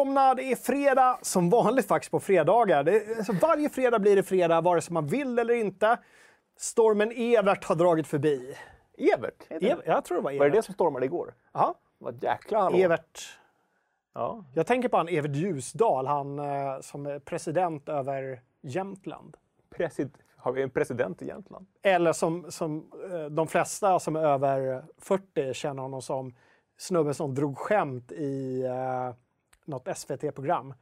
välkomna! Det är fredag, som vanligt faktiskt på fredagar. Det, alltså varje fredag blir det fredag, vare sig man vill eller inte. Stormen Evert har dragit förbi. Evert? Ev, jag tror det var Evert. Var det det som stormade igår? Ja, Vad jäkla hallå. Evert. Ja. Jag tänker på han Evert Ljusdal, han eh, som är president över Jämtland. Presid har vi en president i Jämtland? Eller som, som eh, de flesta som är över 40 känner honom som snubben som drog skämt i eh, något SVT-program.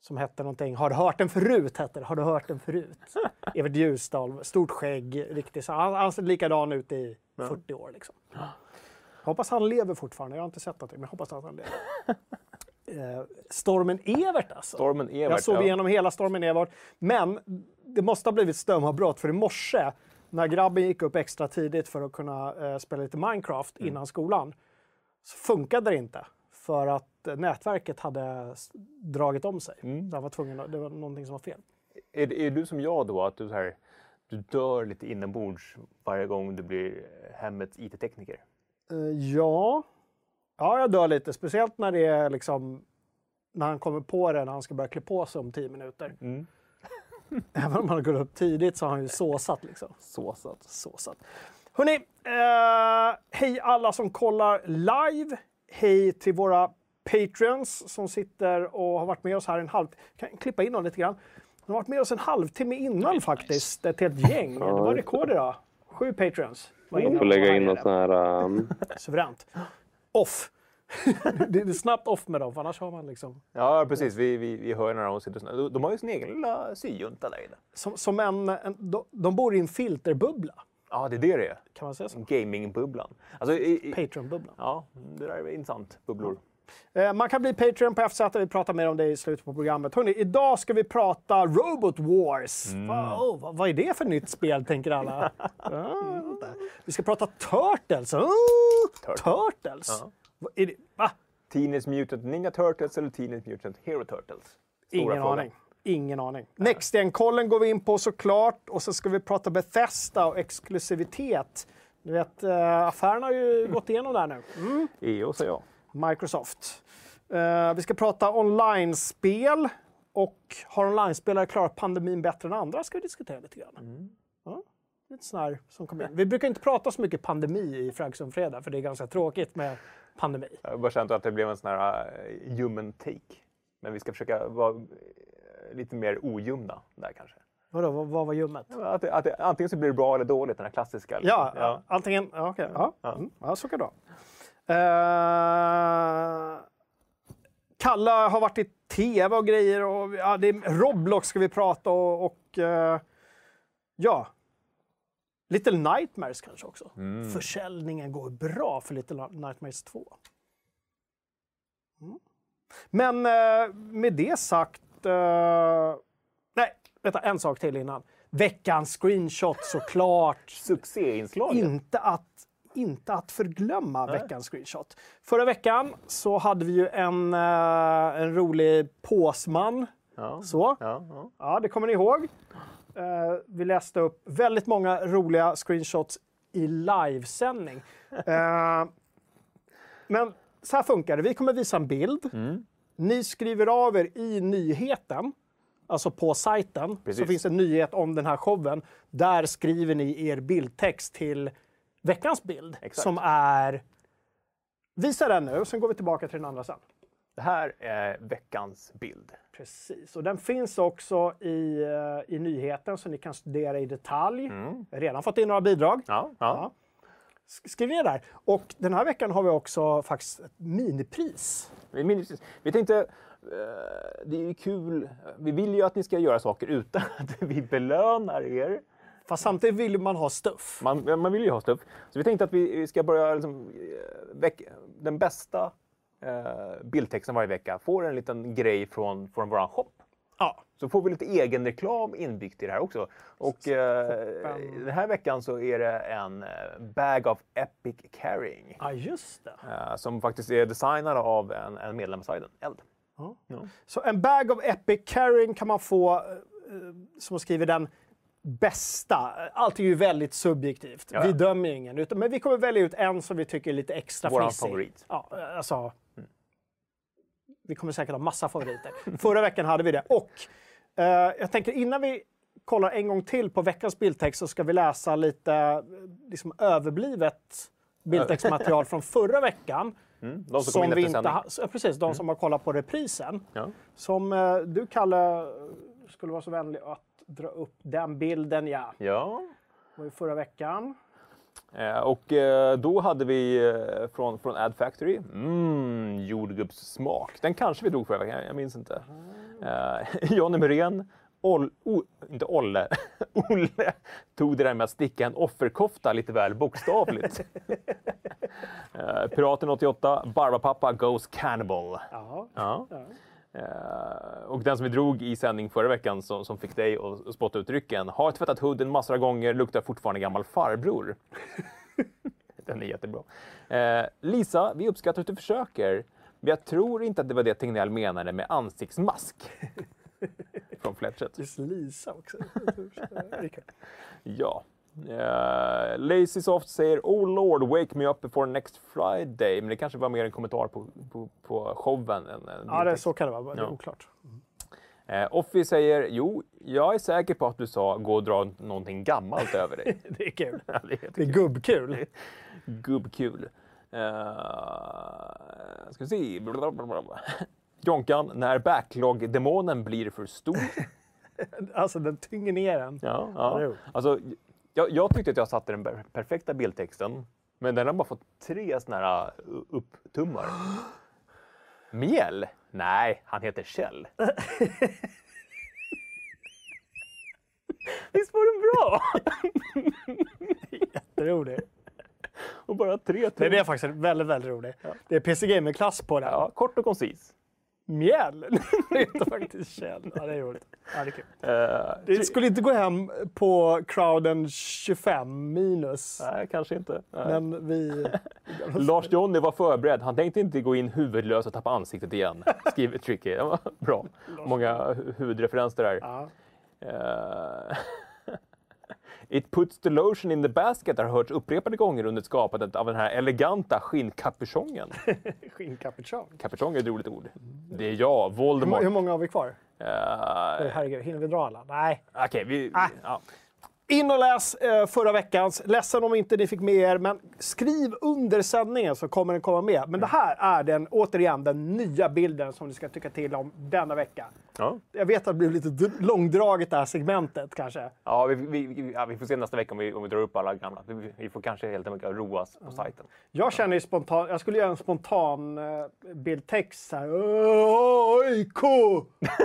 Som hette någonting, Har du hört den förut? Hette det. Har du hört den förut? Evert Ljusdal, stort skägg, riktigt så. Han, han ser likadan ut i 40 år liksom. Hoppas han lever fortfarande. Jag har inte sett någonting, men hoppas att han lever. Eh, stormen Evert alltså. Stormen Evert. Jag såg ja. igenom hela stormen Evert. Men det måste ha blivit strömavbrott för i morse när grabben gick upp extra tidigt för att kunna eh, spela lite Minecraft Mm. innan skolan så funkade det inte för att eh, nätverket hade dragit om sig. Mm. Så han var tvungen det var någonting som var fel. Är, är du som jag då, att du, så här, du dör lite inombords varje gång du blir hemmets IT-tekniker? Eh, ja. ja, jag dör lite. Speciellt när det är liksom när han kommer på det när han ska börja klä på sig om tio minuter. Mm. Även om han går upp tidigt så har han ju såsat liksom. Såsat. Såsat. Hörni, eh, hej alla som kollar live. Hej till våra patreons som sitter och har varit med oss här en halv... Kan jag klippa in dem lite grann? De har varit med oss en halvtimme innan faktiskt. Ett helt gäng. Det var rekord idag. Sju patreons. Man får och lägga in något sån här... Um, Suveränt. Off. det är snabbt off med dem, för annars har man liksom... Ja, precis. Vi, vi, vi hör när de sitter och De har ju sin egen lilla syjunta där inne. Som, som en, en, de, de bor i en filterbubbla. Ja, det är det det är. Kan man säga så? Gamingbubblan. Alltså, Patreon-bubblan. ja, det där är intressant. Bubblor. Eh, Man kan bli Patreon på FZ, vi pratar mer om det i slutet på programmet. Hörrni, idag ska vi prata Robot Wars. Va, oh, vad, är det för nytt spel, tänker alla. vänta. vi ska prata Turtles. Oh, Turtles. Ja. Vad är det? Va? Teenage Mutant Ninja Turtles eller Teenage Mutant Hero Turtles? Stora Ingen frågan. aning. Ingen aning. Next-gen-kollen går vi in på såklart. Och så ska vi prata Bethesda och exklusivitet. Du vet, eh, affären har ju gått igenom där nu. Mm. EO säger jag. Microsoft. Eh, vi ska prata online-spel. Och har online-spelare klarat pandemin bättre än andra? ska vi diskutera lite grann. Ja, lite sån här som kommer in. Vi brukar inte prata så mycket pandemi i Fragsson Fredag, för det är ganska tråkigt med pandemi. Jag bara känt att det blev en sån här uh, human take. Men vi ska försöka vara eh, lite mer ojumna där kanske. Vadå, vad, vad var ljummet? Att det, att det, antingen så blir det bra eller dåligt, den här klassiska. liksom. Ja, ja. antingen... Ja. Ja, Ja. Mm, ja så kan det vara. Eh, Kalla har varit i tv och grejer. Och, ja, det är, Roblox ska vi prata och... och eh, ja. Little Nightmares kanske också. Mm. Försäljningen går bra för Little Nightmares 2. Mm. Men eh, med det sagt... nej, vänta, en sak till innan. Veckans screenshot såklart. Succéinslaget. inte att, inte att förglömma veckans screenshot. Förra veckan så hade vi ju en, eh, en rolig påsman. Ja. Så. Ja, ja. Ja, det kommer ni ihåg. Eh, vi läste upp väldigt många roliga screenshots i livesändning. Eh, men så här funkar det. Vi kommer visa en bild. Ni skriver av er i nyheten, alltså på sajten, så Precis. finns en nyhet om den här showen. Där skriver ni er bildtext till veckans bild Exakt. som är... Visa den nu, sen går vi tillbaka till den andra sen. Det här är veckans bild. Precis, och den finns också i, eh, i nyheten så ni kan studera i detalj. Mm. Jag har redan fått in några bidrag. Ja, ja. Ja. Sk- Skriv ner där. Och den här veckan har vi också faktiskt ett minipris. Minns, vi tänkte, eh, det är ju kul, vi vill ju att ni ska göra saker utan att vi belönar er. Fast samtidigt vill man ha stuff. Man, man vill ju ha stuff. Så vi tänkte att vi ska börja, liksom, eh, den bästa eh, bildtexten varje vecka får en liten grej från, från vår shop. Ja, Så får vi lite egen reklam inbyggt i det här också. Och eh, den här veckan så är det en eh, Bag of Epic Carrying. ja just det. eh, som faktiskt är designad av en, en medlem av sajten, Eld. Ja. Ja. Så en bag of epic carrying kan man få, eh, som skriver den, bästa. Allt är ju väldigt subjektivt. Ja. Vi dömer ju ingen. Utan, men vi kommer välja ut en som vi tycker är lite extra Våran frissig. favorit. Ja, alltså, vi kommer säkert ha massa favoriter. Förra veckan hade vi det. Och eh, jag tänker innan vi kollar en gång till på veckans bildtext så ska vi läsa lite eh, liksom, överblivet bildtextmaterial från förra veckan. Mm, de som, in vi inte ha, ja, precis, de som har kollat på reprisen. Ja. Som eh, du, Kalle, skulle vara så vänlig att dra upp den bilden, ja. ja. Det var ju förra veckan. Eh, och eh, då hade vi eh, från, från Ad Factory, mm, jordgubbssmak. Den kanske vi drog förra veckan, jag minns inte. Eh, Johnny Muren, Ol, o, inte Olle, Olle tog det där med att sticka en offerkofta lite väl bokstavligt. eh, Piraten 88, Barbapapa goes cannibal. Ja. Ja. ja. Eh, och den som vi drog i sändning förra veckan som, som fick dig att spotta ut drycken. Har tvättat hooden massor av gånger, luktar fortfarande gammal farbror. den är jättebra. Eh, Lisa, vi uppskattar att du försöker. Men jag tror inte att det var det Tegnell menade med ansiktsmask. Från Fletchet. Just Lisa också. Ja. Uh, Lazy Soft säger Oh Lord, wake me up before next Friday. Men det kanske var mer en kommentar på, på, på showen. Än, än ja, det, så kan det vara. Det är Ja. oklart. Eh, Offi säger, jo, jag är säker på att du sa gå och dra någonting gammalt över dig. Det är kul. Ja, det är Det är gubbkul. gubbkul. Uh, ska vi se. Jonkan, när backlog-demonen blir för stor. Alltså, den tynger ner en. Ja, ja. Alltså, jag, jag tyckte att jag satte den per- perfekta bildtexten, men den har bara fått tre såna här uh, upptummar. Mjäll? Nej, han heter Kjell. Visst var den bra? Jätterolig. Och bara tre tummar. det är faktiskt väldigt, väldigt rolig. Det är PC Gamer-klass på den. Ja, kort och koncis. Mjäll! Det heter faktiskt Kjell. Ja, det är roligt. Ja, det är kul. Eh, Det skulle inte gå hem på crowden 25 minus. Nej, kanske inte. Nej. Men vi... Lars Jonny var förberedd. Han tänkte inte gå in huvudlös och tappa ansiktet igen. Skriver Tricky. Bra. Många hu- huvudreferenser där. Ja. It puts the lotion in the basket har hörts upprepade gånger under skapandet av den här eleganta skinnkapuschongen. Skinnkapuchong. Kapuschong är ett roligt ord. Det är jag, Hur, Voldemort. må- hur många har vi kvar? Eh, Herregud, hinner vi dra alla? Nej. Okej, vi... Ah. Ja. In och läs eh, förra veckans. Ledsen om inte ni fick med er, men skriv under sändningen så kommer den komma med. Men det här är den, återigen den nya bilden som ni ska tycka till om denna vecka. Ja. Jag vet att det blir lite långdraget det här segmentet kanske. Ja, vi, vi, ja, vi får se nästa vecka om vi, om vi drar upp alla gamla. Vi, vi får kanske helt enkelt roas på sajten. Jag känner ju spontant, jag skulle göra en spontan eh, bildtext här. AIK!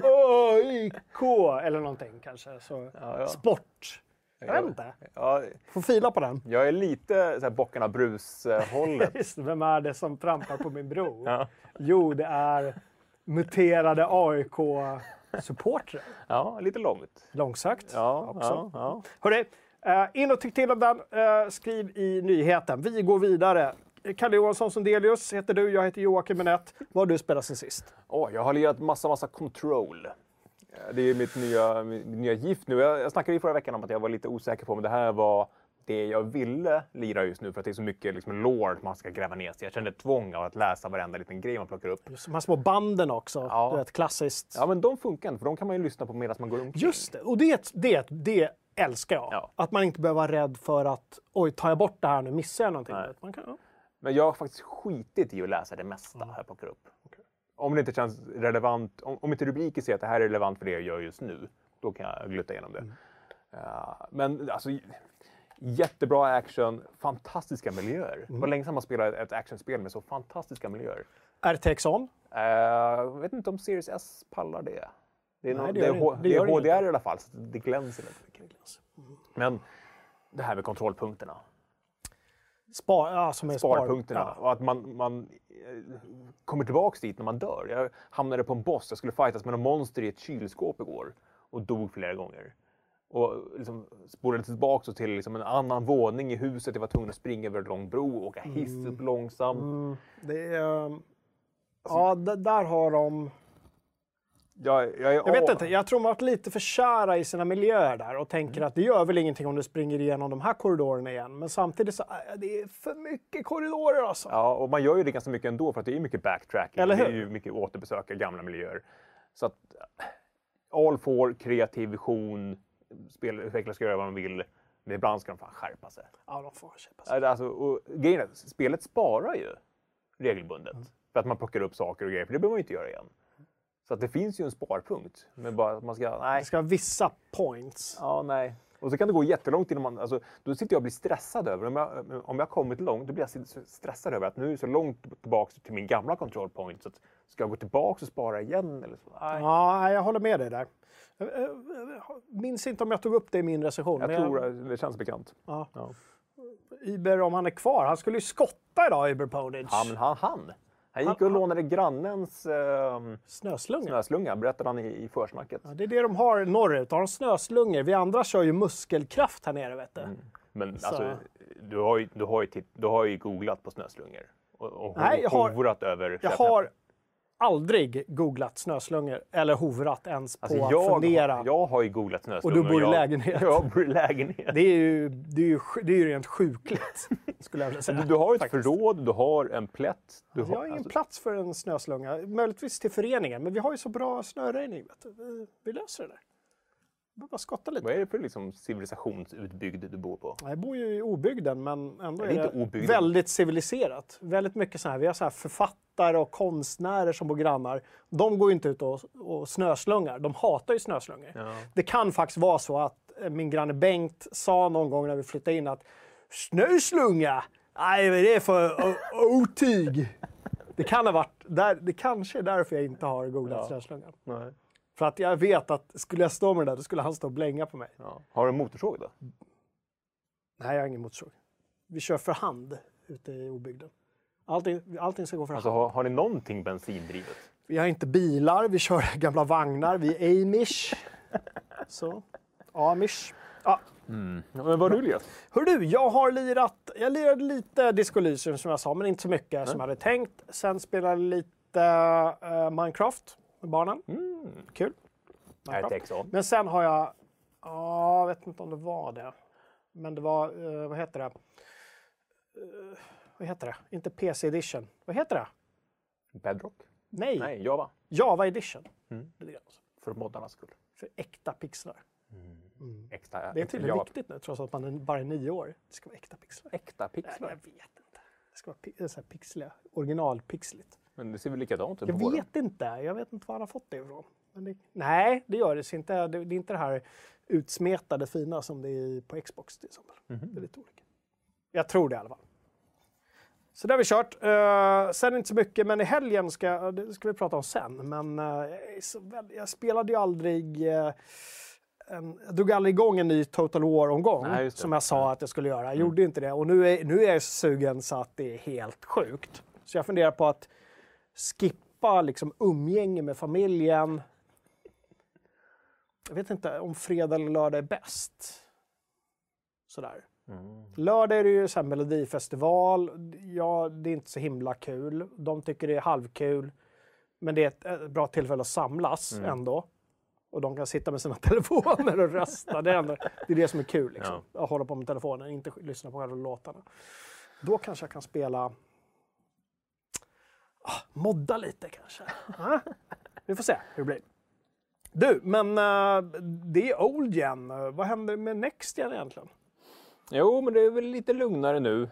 AIK! Eller någonting kanske. Så, Ja, ja. Sport. Jag vet inte. Ja, Får fila på den. jag är lite så här, bockarna brus-hållet. Det, Vem är det som trampar på min bro? Ja. Jo, det är muterade AIK-supportrar. ja, lite långt. Långsökt. Ja, också. ja, ja. Hörrni, eh, in och tyck till om den. Eh, skriv i nyheten. Vi går vidare. Kalle Johansson Sundelius heter du, jag heter Joakim Benett. Vad har du spelat sen sist? Åh, jag har lirat massa, massa Control. Eh, Det är mitt nya, mitt nya gift nu. Jag, jag snackade i förra veckan om att jag var lite osäker på om det här var det jag ville lira just nu för att det är så mycket liksom, lore man ska gräva ner sig. Jag kände tvång av att läsa varenda liten grej man plockar upp. Just de här små banden också. Ja. Vet, klassiskt. Ja, men de funkar inte för de kan man ju lyssna på medan man går omkring. Just det, och det, det, det älskar jag. Ja. Att man inte behöver vara rädd för att oj, tar jag bort det här nu missar jag någonting. Nej. Man kan, ja. Men jag har faktiskt skitit i att läsa det mesta jag plockar upp. Om det inte känns relevant, om, om inte rubriken säger att det här är relevant för det jag gör just nu, då kan jag glutta igenom det. Eh, men alltså, jättebra action, fantastiska miljöer. Det var länge sedan man spelade ett actionspel med så fantastiska miljöer. RTX on. Jag vet inte om Series S pallar det. Det är, Nej, nå- det det det- det är HDR inget. i alla fall, så det glänser väldigt mycket. Men det här med kontrollpunkterna. Spar, ja, som är sparpunkterna Ja. och att man, man eh, kommer tillbaks dit när man dör. Jag hamnade på en boss, jag skulle fightas med en monster i ett kylskåp igår och dog flera gånger. Och liksom spolade tillbaka till liksom en annan våning i huset. Jag var tvungen att springa över en lång bro och åka hiss upp långsamt. Mm, det är, ja, d- där har de... Jag, jag, Jag vet inte, jag tror de har varit lite för kära i sina miljöer där och tänker att det gör väl ingenting om du springer igenom de här korridorerna igen. Men samtidigt så är det är för mycket korridorer alltså. Ja, och man gör ju det ganska mycket ändå för att det är mycket backtracking. Eller Det är hur? ju mycket återbesöka gamla miljöer. Så att all for kreativ vision, spelutvecklare ska göra vad de vill. Men ibland ska de fan skärpa sig. Ja, de får köpa sig. Alltså, och grejen är, spelet sparar ju regelbundet. Mm. För att man plockar upp saker och grejer, för det behöver man ju inte göra igen. Så att det finns ju en sparpunkt. Men bara att man ska, nej. Det ska vara vissa points. Ja, nej. Och så kan det gå jättelångt innan man... Alltså, då sitter jag och blir stressad över... Om jag, om jag har kommit långt, då blir jag stressad över att nu är det så långt tillbaka till min gamla control point. Så att, ska jag gå tillbaka och spara igen? Eller så? Nej. Ja, jag håller med dig där. Jag, jag, jag minns inte om jag tog upp det i min recension. Jag tror att det känns bekant. Ja. Ja. Iber, om han är kvar, han skulle ju skotta idag, Iber Ponic. Ja, men han, han. Han gick Han- och lånade grannens eh, Snöslungor. snöslunga, berättade han i, i försnacket. Ja, det är det de har norrut. Har de snöslungor? Vi andra kör ju muskelkraft här nere, vet du. Men Så- alltså, du har, ju, du, har ju titt, du har ju googlat på snöslungor. Och, och Nej, jag har- över Jag har aldrig googlat snöslungor eller hovrat ens på Alltså, att jag, fundera. har, jag har ju googlat snöslungor. Och du bor i lägenhet. Jag bor i lägenhet. Det är ju, det är ju, det är ju rent sjukligt, skulle jag vilja säga. Du, du har ett Faktiskt. förråd, du har en plätt. Du Jag har ingen alltså, plats för en snöslunga. Möjligtvis till föreningen, men vi har ju så bra snöröjning. Vi löser det där. Behöver bara skotta lite. Vad är det för liksom civilisationsutbygd du bor på? Jag bor ju i obygden, men ändå är det är det, obygden. väldigt civiliserat. Väldigt mycket så här. Vi har så här författare och konstnärer som bor grannar. De går ju inte ut och, och snöslungar. De hatar ju snöslungor. Ja. Det kan faktiskt vara så att eh, min granne Bengt sa någon gång när vi flyttade in att snöslunga, nej vad är det för otyg? Det kan ha varit, där, det kanske är därför jag inte har googlat Ja. snöslunga. Nej. För att jag vet att skulle jag stå med det där, då skulle han stå och blänga på mig. Ja. Har du en motorsåg då? Nej, jag har ingen motorsåg. Vi kör för hand ute i obygden. Allting, allting ska gå för Alltså, hand. har, har ni någonting bensindrivet? Vi har inte bilar, vi kör gamla vagnar, vi är amish. Så, amish. Ja. Men vad har du lirat? Hör du, jag har lirat, jag lirade lite Disco Elysium som jag sa, men inte så mycket som jag hade tänkt. Sen spelade jag lite eh, Minecraft barnen. Kul. RTX on. Men sen har jag, ja, jag vet inte om det var det. Men det var, eh, vad heter det? Eh, vad heter det? Inte PC edition. Vad heter det? Bedrock? Nej, Nej, Java. Java edition. Mm. Det är det. För moddarnas skull. För äkta pixlar. Extra, Det är tydligen Java. viktigt nu, trots att man är bara är nio år. Det ska vara äkta pixlar. Äkta Nej, pixlar. jag vet inte. Det ska vara pi- så här pixliga, originalpixligt. Men det ser väl likadant ut Jag på våra? vet inte. Jag vet inte var han har fått det ifrån. Det, nej, det gör det inte. Det, det är inte det här utsmetade fina som det är på Xbox till exempel. Mhm. Det är lite olika. Jag tror det i alla fall. Så det har vi kört. Uh, sen inte så mycket, men i helgen ska, det ska vi prata om sen. Men eh, jag, jag spelade ju aldrig... eh, en, jag drog aldrig igång en ny Total War-omgång som jag sa att jag skulle göra. Jag gjorde inte det och nu är, nu är jag så sugen så att det är helt sjukt. Så jag funderar på att skippa liksom umgänge med familjen. Jag vet inte om fredag eller lördag är bäst. Sådär. Mm. Lördag är det ju så här melodifestival. Ja, det är inte så himla kul. De tycker det är halvkul. Men det är ett, bra tillfälle att samlas Mm. ändå. Och de kan sitta med sina telefoner och rösta. Det är, ändå, det, är det som är kul. Liksom. Att hålla på med telefonen, inte lyssna på själva låtarna. Då kanske jag kan spela... Ah, modda lite kanske. Vi får se hur det blir. Du, men eh, det är old gen. Eh, Vad händer med Next gen egentligen? Jo, men det är väl lite lugnare nu.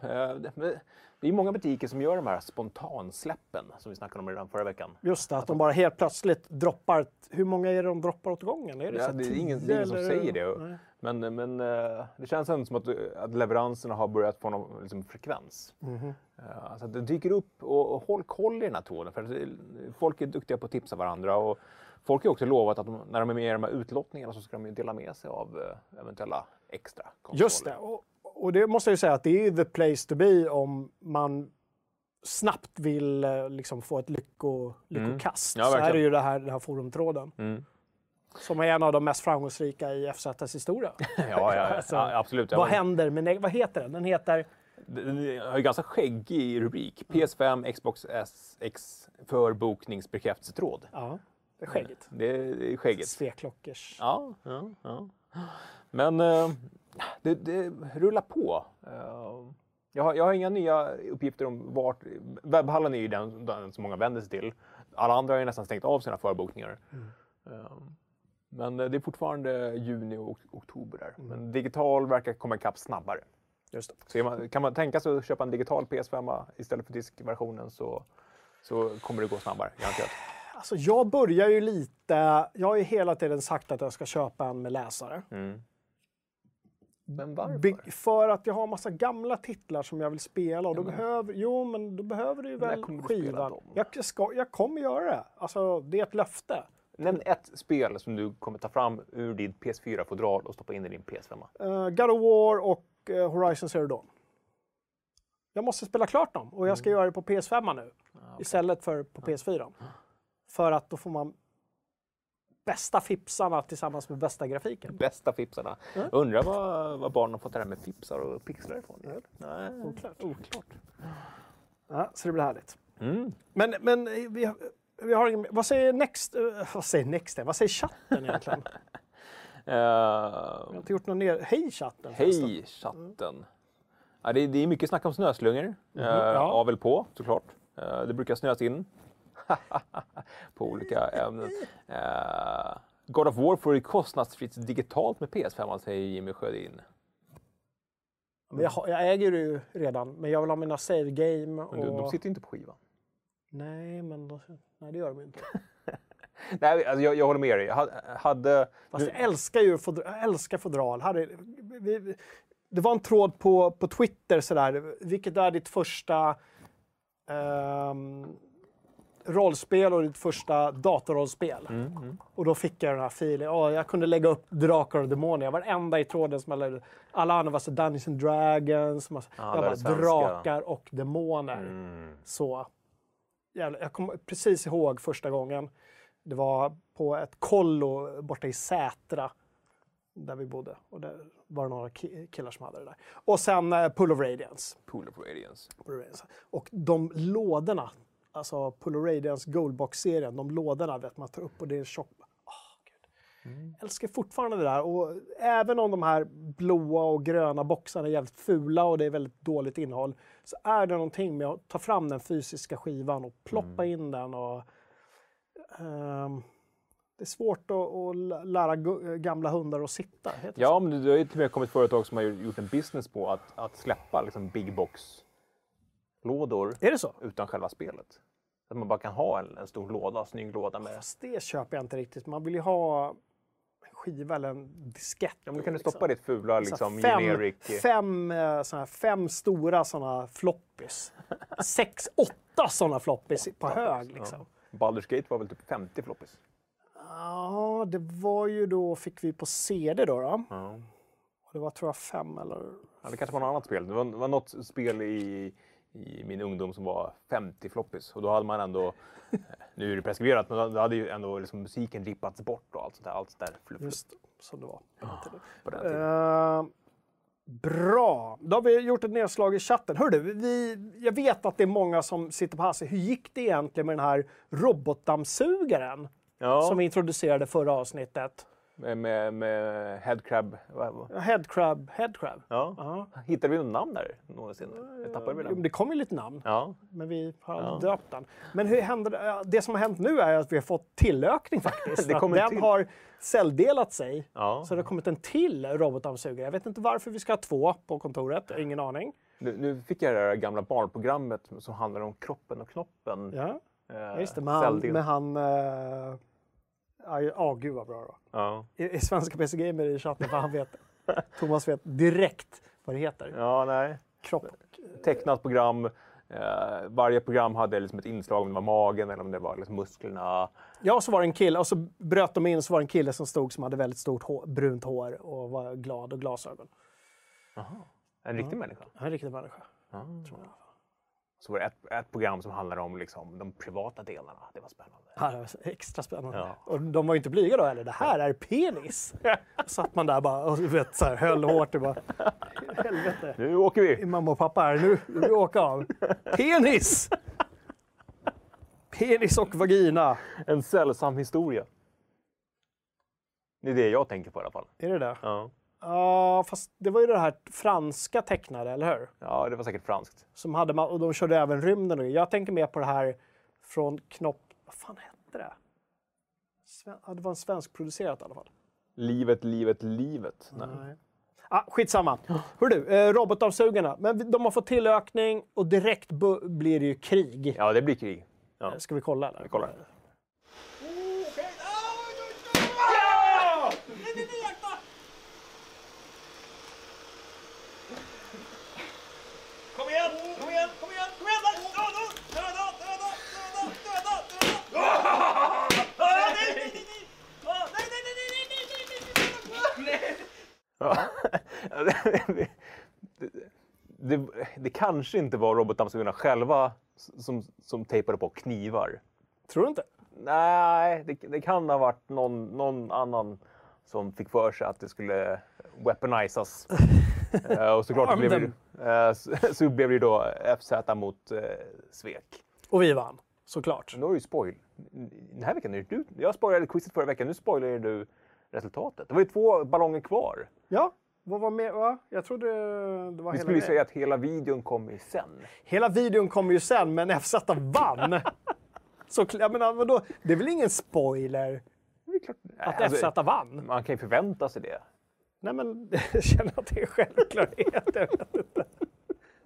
Eh, det- är många butiker som gör de här spontansläppen som vi snackade om redan förra veckan. Just det, att de bara helt plötsligt droppar. Hur många är det de droppar åt gången? Är det, Ja, det är ingen- det är ingen som säger det. Nej. Men, men eh, det känns ändå som att, att leveranserna har börjat få någon liksom, frekvens. Mhm. Eh, Alltså att det dyker upp och, och håll koll i den här tråden. För att folk är duktiga på att tipsa varandra. Och folk har också lovat att de, när de är med i de här utlottningarna så ska de dela med sig av eh, eventuella extra konsoler. Just det. Och, och det måste jag ju säga att det är the place to be om man snabbt vill eh, liksom få ett lycko, lyckokast. Ja, så är verkligen. ju det här, den här forumtråden. Mm. Som är en av de mest framgångsrika i FZs historia. Ja, ja, Alltså, ja absolut. Vad händer med Vad heter den? Den heter... det har ju ganska skäggig rubrik. PS5, Xbox S, X för bokningsbekräftelsetråd. Ja. Det är skäggigt. Det är, det är skäggigt. Sveklockers. Ja, ja, ja. Men eh, det, det rullar på. Eh, jag, har, jag har inga nya uppgifter om vart... Webbhallen är ju den, den som många vänder sig till. Alla andra har ju nästan stängt av sina förbokningar. Eh, men det är fortfarande juni och oktober där. Men digital verkar komma ikapp snabbare. Just det. Så man, kan man tänka sig att köpa en digital PS5 istället för diskversionen så, så kommer det gå snabbare, garanterat. Alltså jag börjar ju lite... Jag har ju hela tiden sagt att jag ska köpa en med läsare. Mm. Men varför? För att jag har massa gamla titlar som jag vill spela och då men- behöver, jo, men då behöver du ju väl kommer du spela skivan. dem? Jag, ska, jag kommer göra det. Alltså, det är ett löfte. Nämn ett spel som du kommer ta fram ur ditt PS4-fodral och stoppa in i din PS5. Uh, God of War och uh, Horizon Zero Dawn. Jag måste spela klart dem och jag ska Mm. göra det på PS5 nu istället för på PS4. För att då får man bästa fipsarna tillsammans med bästa grafiken. Bästa fipsarna. Mm. Undrar vad, vad barnen har fått det här med fipsar och pixlar ifrån. Mm. Nej, Oklart. oklart. Ja, så det blir härligt. Mm. Men, men eh, vi, vi har ingen, vad säger Next? eh, vad säger Next? Vad säger chatten egentligen? Jag har inte gjort någon ner... Hej chatten! Hej chatten! Ja, det, är, det är mycket snack om snöslungor. Eh, ja. Av eller på såklart. Eh, det brukar snöas in på olika ämnen. Eh, God of War får ju kostnadsfritt digitalt med PS5 säger Jimmy Sjödin. Men jag, har- jag äger ju redan, men jag vill ha mina save game. Men Och... de, de sitter ju inte på skivan. Nej, men då... Nej, det gör de inte. Nej, alltså jag, jag håller med dig. Ha- Hade... Fast jag älskar ju fodral. Jag älskar fodral. Hade, vi, det var en tråd på, på Twitter sådär. Vilket är ditt första ehm, rollspel och ditt första datorrollspel? Mm, mm. Och då fick jag den här filen. Åh, jag kunde lägga upp Drakar och Demoner. Jag var enda i tråden som hade... Alla andra var så Dungeons and Dragons. Massa, Ja, jag det bara svenska. Drakar och Demoner. Mm. Så. Jävlar, jag kommer precis ihåg första gången. Det var på ett kollo borta i Sätra. Där vi bodde. Och det var några ki- killar som hade det där. Och sen eh, Pull of Radiance. Pool of Radiance. Pull of Radiance. Och de lådorna, alltså Radiance Goldbox-serien, de lådorna vet man tar upp och det är tjockt. Åh, Gud. Jag älskar fortfarande det där. Och även om de här blåa och gröna boxarna är jävligt fula och det är väldigt dåligt innehåll så är det någonting med att ta fram den fysiska skivan och ploppa in den. Och, ehm, det är svårt att, att lära gamla hundar att sitta. Ja, men det har ju till och med kommit företag som har gjort en business på att, att släppa liksom big det så? utan själva spelet. Att man bara kan ha en, en stor låda, snygg låda med... Fast det köper jag inte riktigt. Man vill ju ha en skiva eller en diskett. Ja, men då kan du liksom. stoppa ditt fula liksom, fem, generic... fem, eh, såna här, fem stora såna floppis. Sex, åtta såna floppis på hög. Liksom. Baldur's Gate var väl typ 50 floppis? Ja, det var ju då, fick vi på CD då. då. Ja. Det var tror jag fem eller... Ja, det kanske var något annat spel. Det var, det var något spel i, i min ungdom som var 50 floppis. Och då hade man ändå, eh, nu är det preskriberat, men då hade ju ändå liksom musiken rippats bort och allt sånt där. Allt sånt där fluff, Just som det var. tiden. Eh, bra, då har vi gjort ett nedslag i chatten. Hörde, vi, jag vet att det är många som sitter på halsen. Hur gick det egentligen med den här robotdammsugaren Ja, som vi introducerade förra avsnittet? Med, med, Headcrab. Headcrab, Headcrab. Ja. Ja. Hittade vi något namn där någonsin? Jag tappade vi men den? det kom ju lite namn, Ja. men vi har Ja. döpt den. Men hur hände det? Som har hänt nu är att vi har fått tillökning faktiskt. Det kommer den till. har celldelat sig. ja. Så det har kommit en till robotdammsugare. Jag vet inte varför vi ska ha två på kontoret, jag har ingen aning. Nu, nu fick jag det där gamla barnprogrammet som handlar om kroppen och knoppen. Ja, Eh, just det. Med han... Med han eh, Ja, ja, gud vad bra då. Ja. I, i svenska PC Gamer i chatten, för han vet. Thomas vet direkt vad det heter. ja, nej. Kropp. Tecknat program. Eh, varje program hade liksom ett inslag, om det var magen eller om det var liksom musklerna. Ja, så var det en kille och så bröt de in så var det en kille som stod som hade väldigt stort hår, brunt hår och var glad och glasögon. En riktig människa. Han är en riktig människa. Ja. Tror jag. Så var det ett, ett program som handlade om liksom, de privata delarna. Det var spännande. Ja, det var extra spännande. Ja. Och de var inte blyga då heller. Det här är penis. satt man där bara och vet, så här, höll hårt och bara... Helvete. Nu åker vi! Mamma och pappa här, nu nu vill vi åka av. Penis! Penis och vagina. En sällsam historia. Det är det jag tänker på i alla fall. Är det det? Ja, Ja, fast det var ju det här franska tecknade, eller hur? ja det var säkert franskt. Som hade och de körde även rymden. Jag tänker mer på det här från Knopp... Vad fan hette det? Sven, ja, det var en svensk producerat i alla fall. Livet, livet, livet. Nej. Nej. Ah, skitsamma. Hör du, eh, robotdammsugarna. Men de har fått tillökning och direkt blir det ju krig. Ja, det blir krig. Ja. Eh, Ska vi kolla? Eller? Vi kollar. Det, det, det, kanske inte var robotdammsugarna själva som, som tejpade på knivar. Tror du inte? Nej, det, det kan ha varit någon, någon annan som fick för sig att det skulle weaponizas. Eh, och såklart så blev, det, eh, så, så blev det då FZ mot eh, Svek. Och vi vann, såklart. Nu har du ju spoil. Den här veckan är du. Jag spoilade quizet förra veckan, nu spoilar du resultatet. Det var ju två ballonger kvar. Ja, vad var med? Va? Jag trodde det var Vi skulle ju säga att hela videon kommer sen. Hela videon kommer ju sen, men FZ vann. Så, jag menar, vadå? Det är väl ingen spoiler att alltså, FZ vann? man kan ju förvänta sig det. Nej, men jag känner att det är självklarhet. Jag vet inte.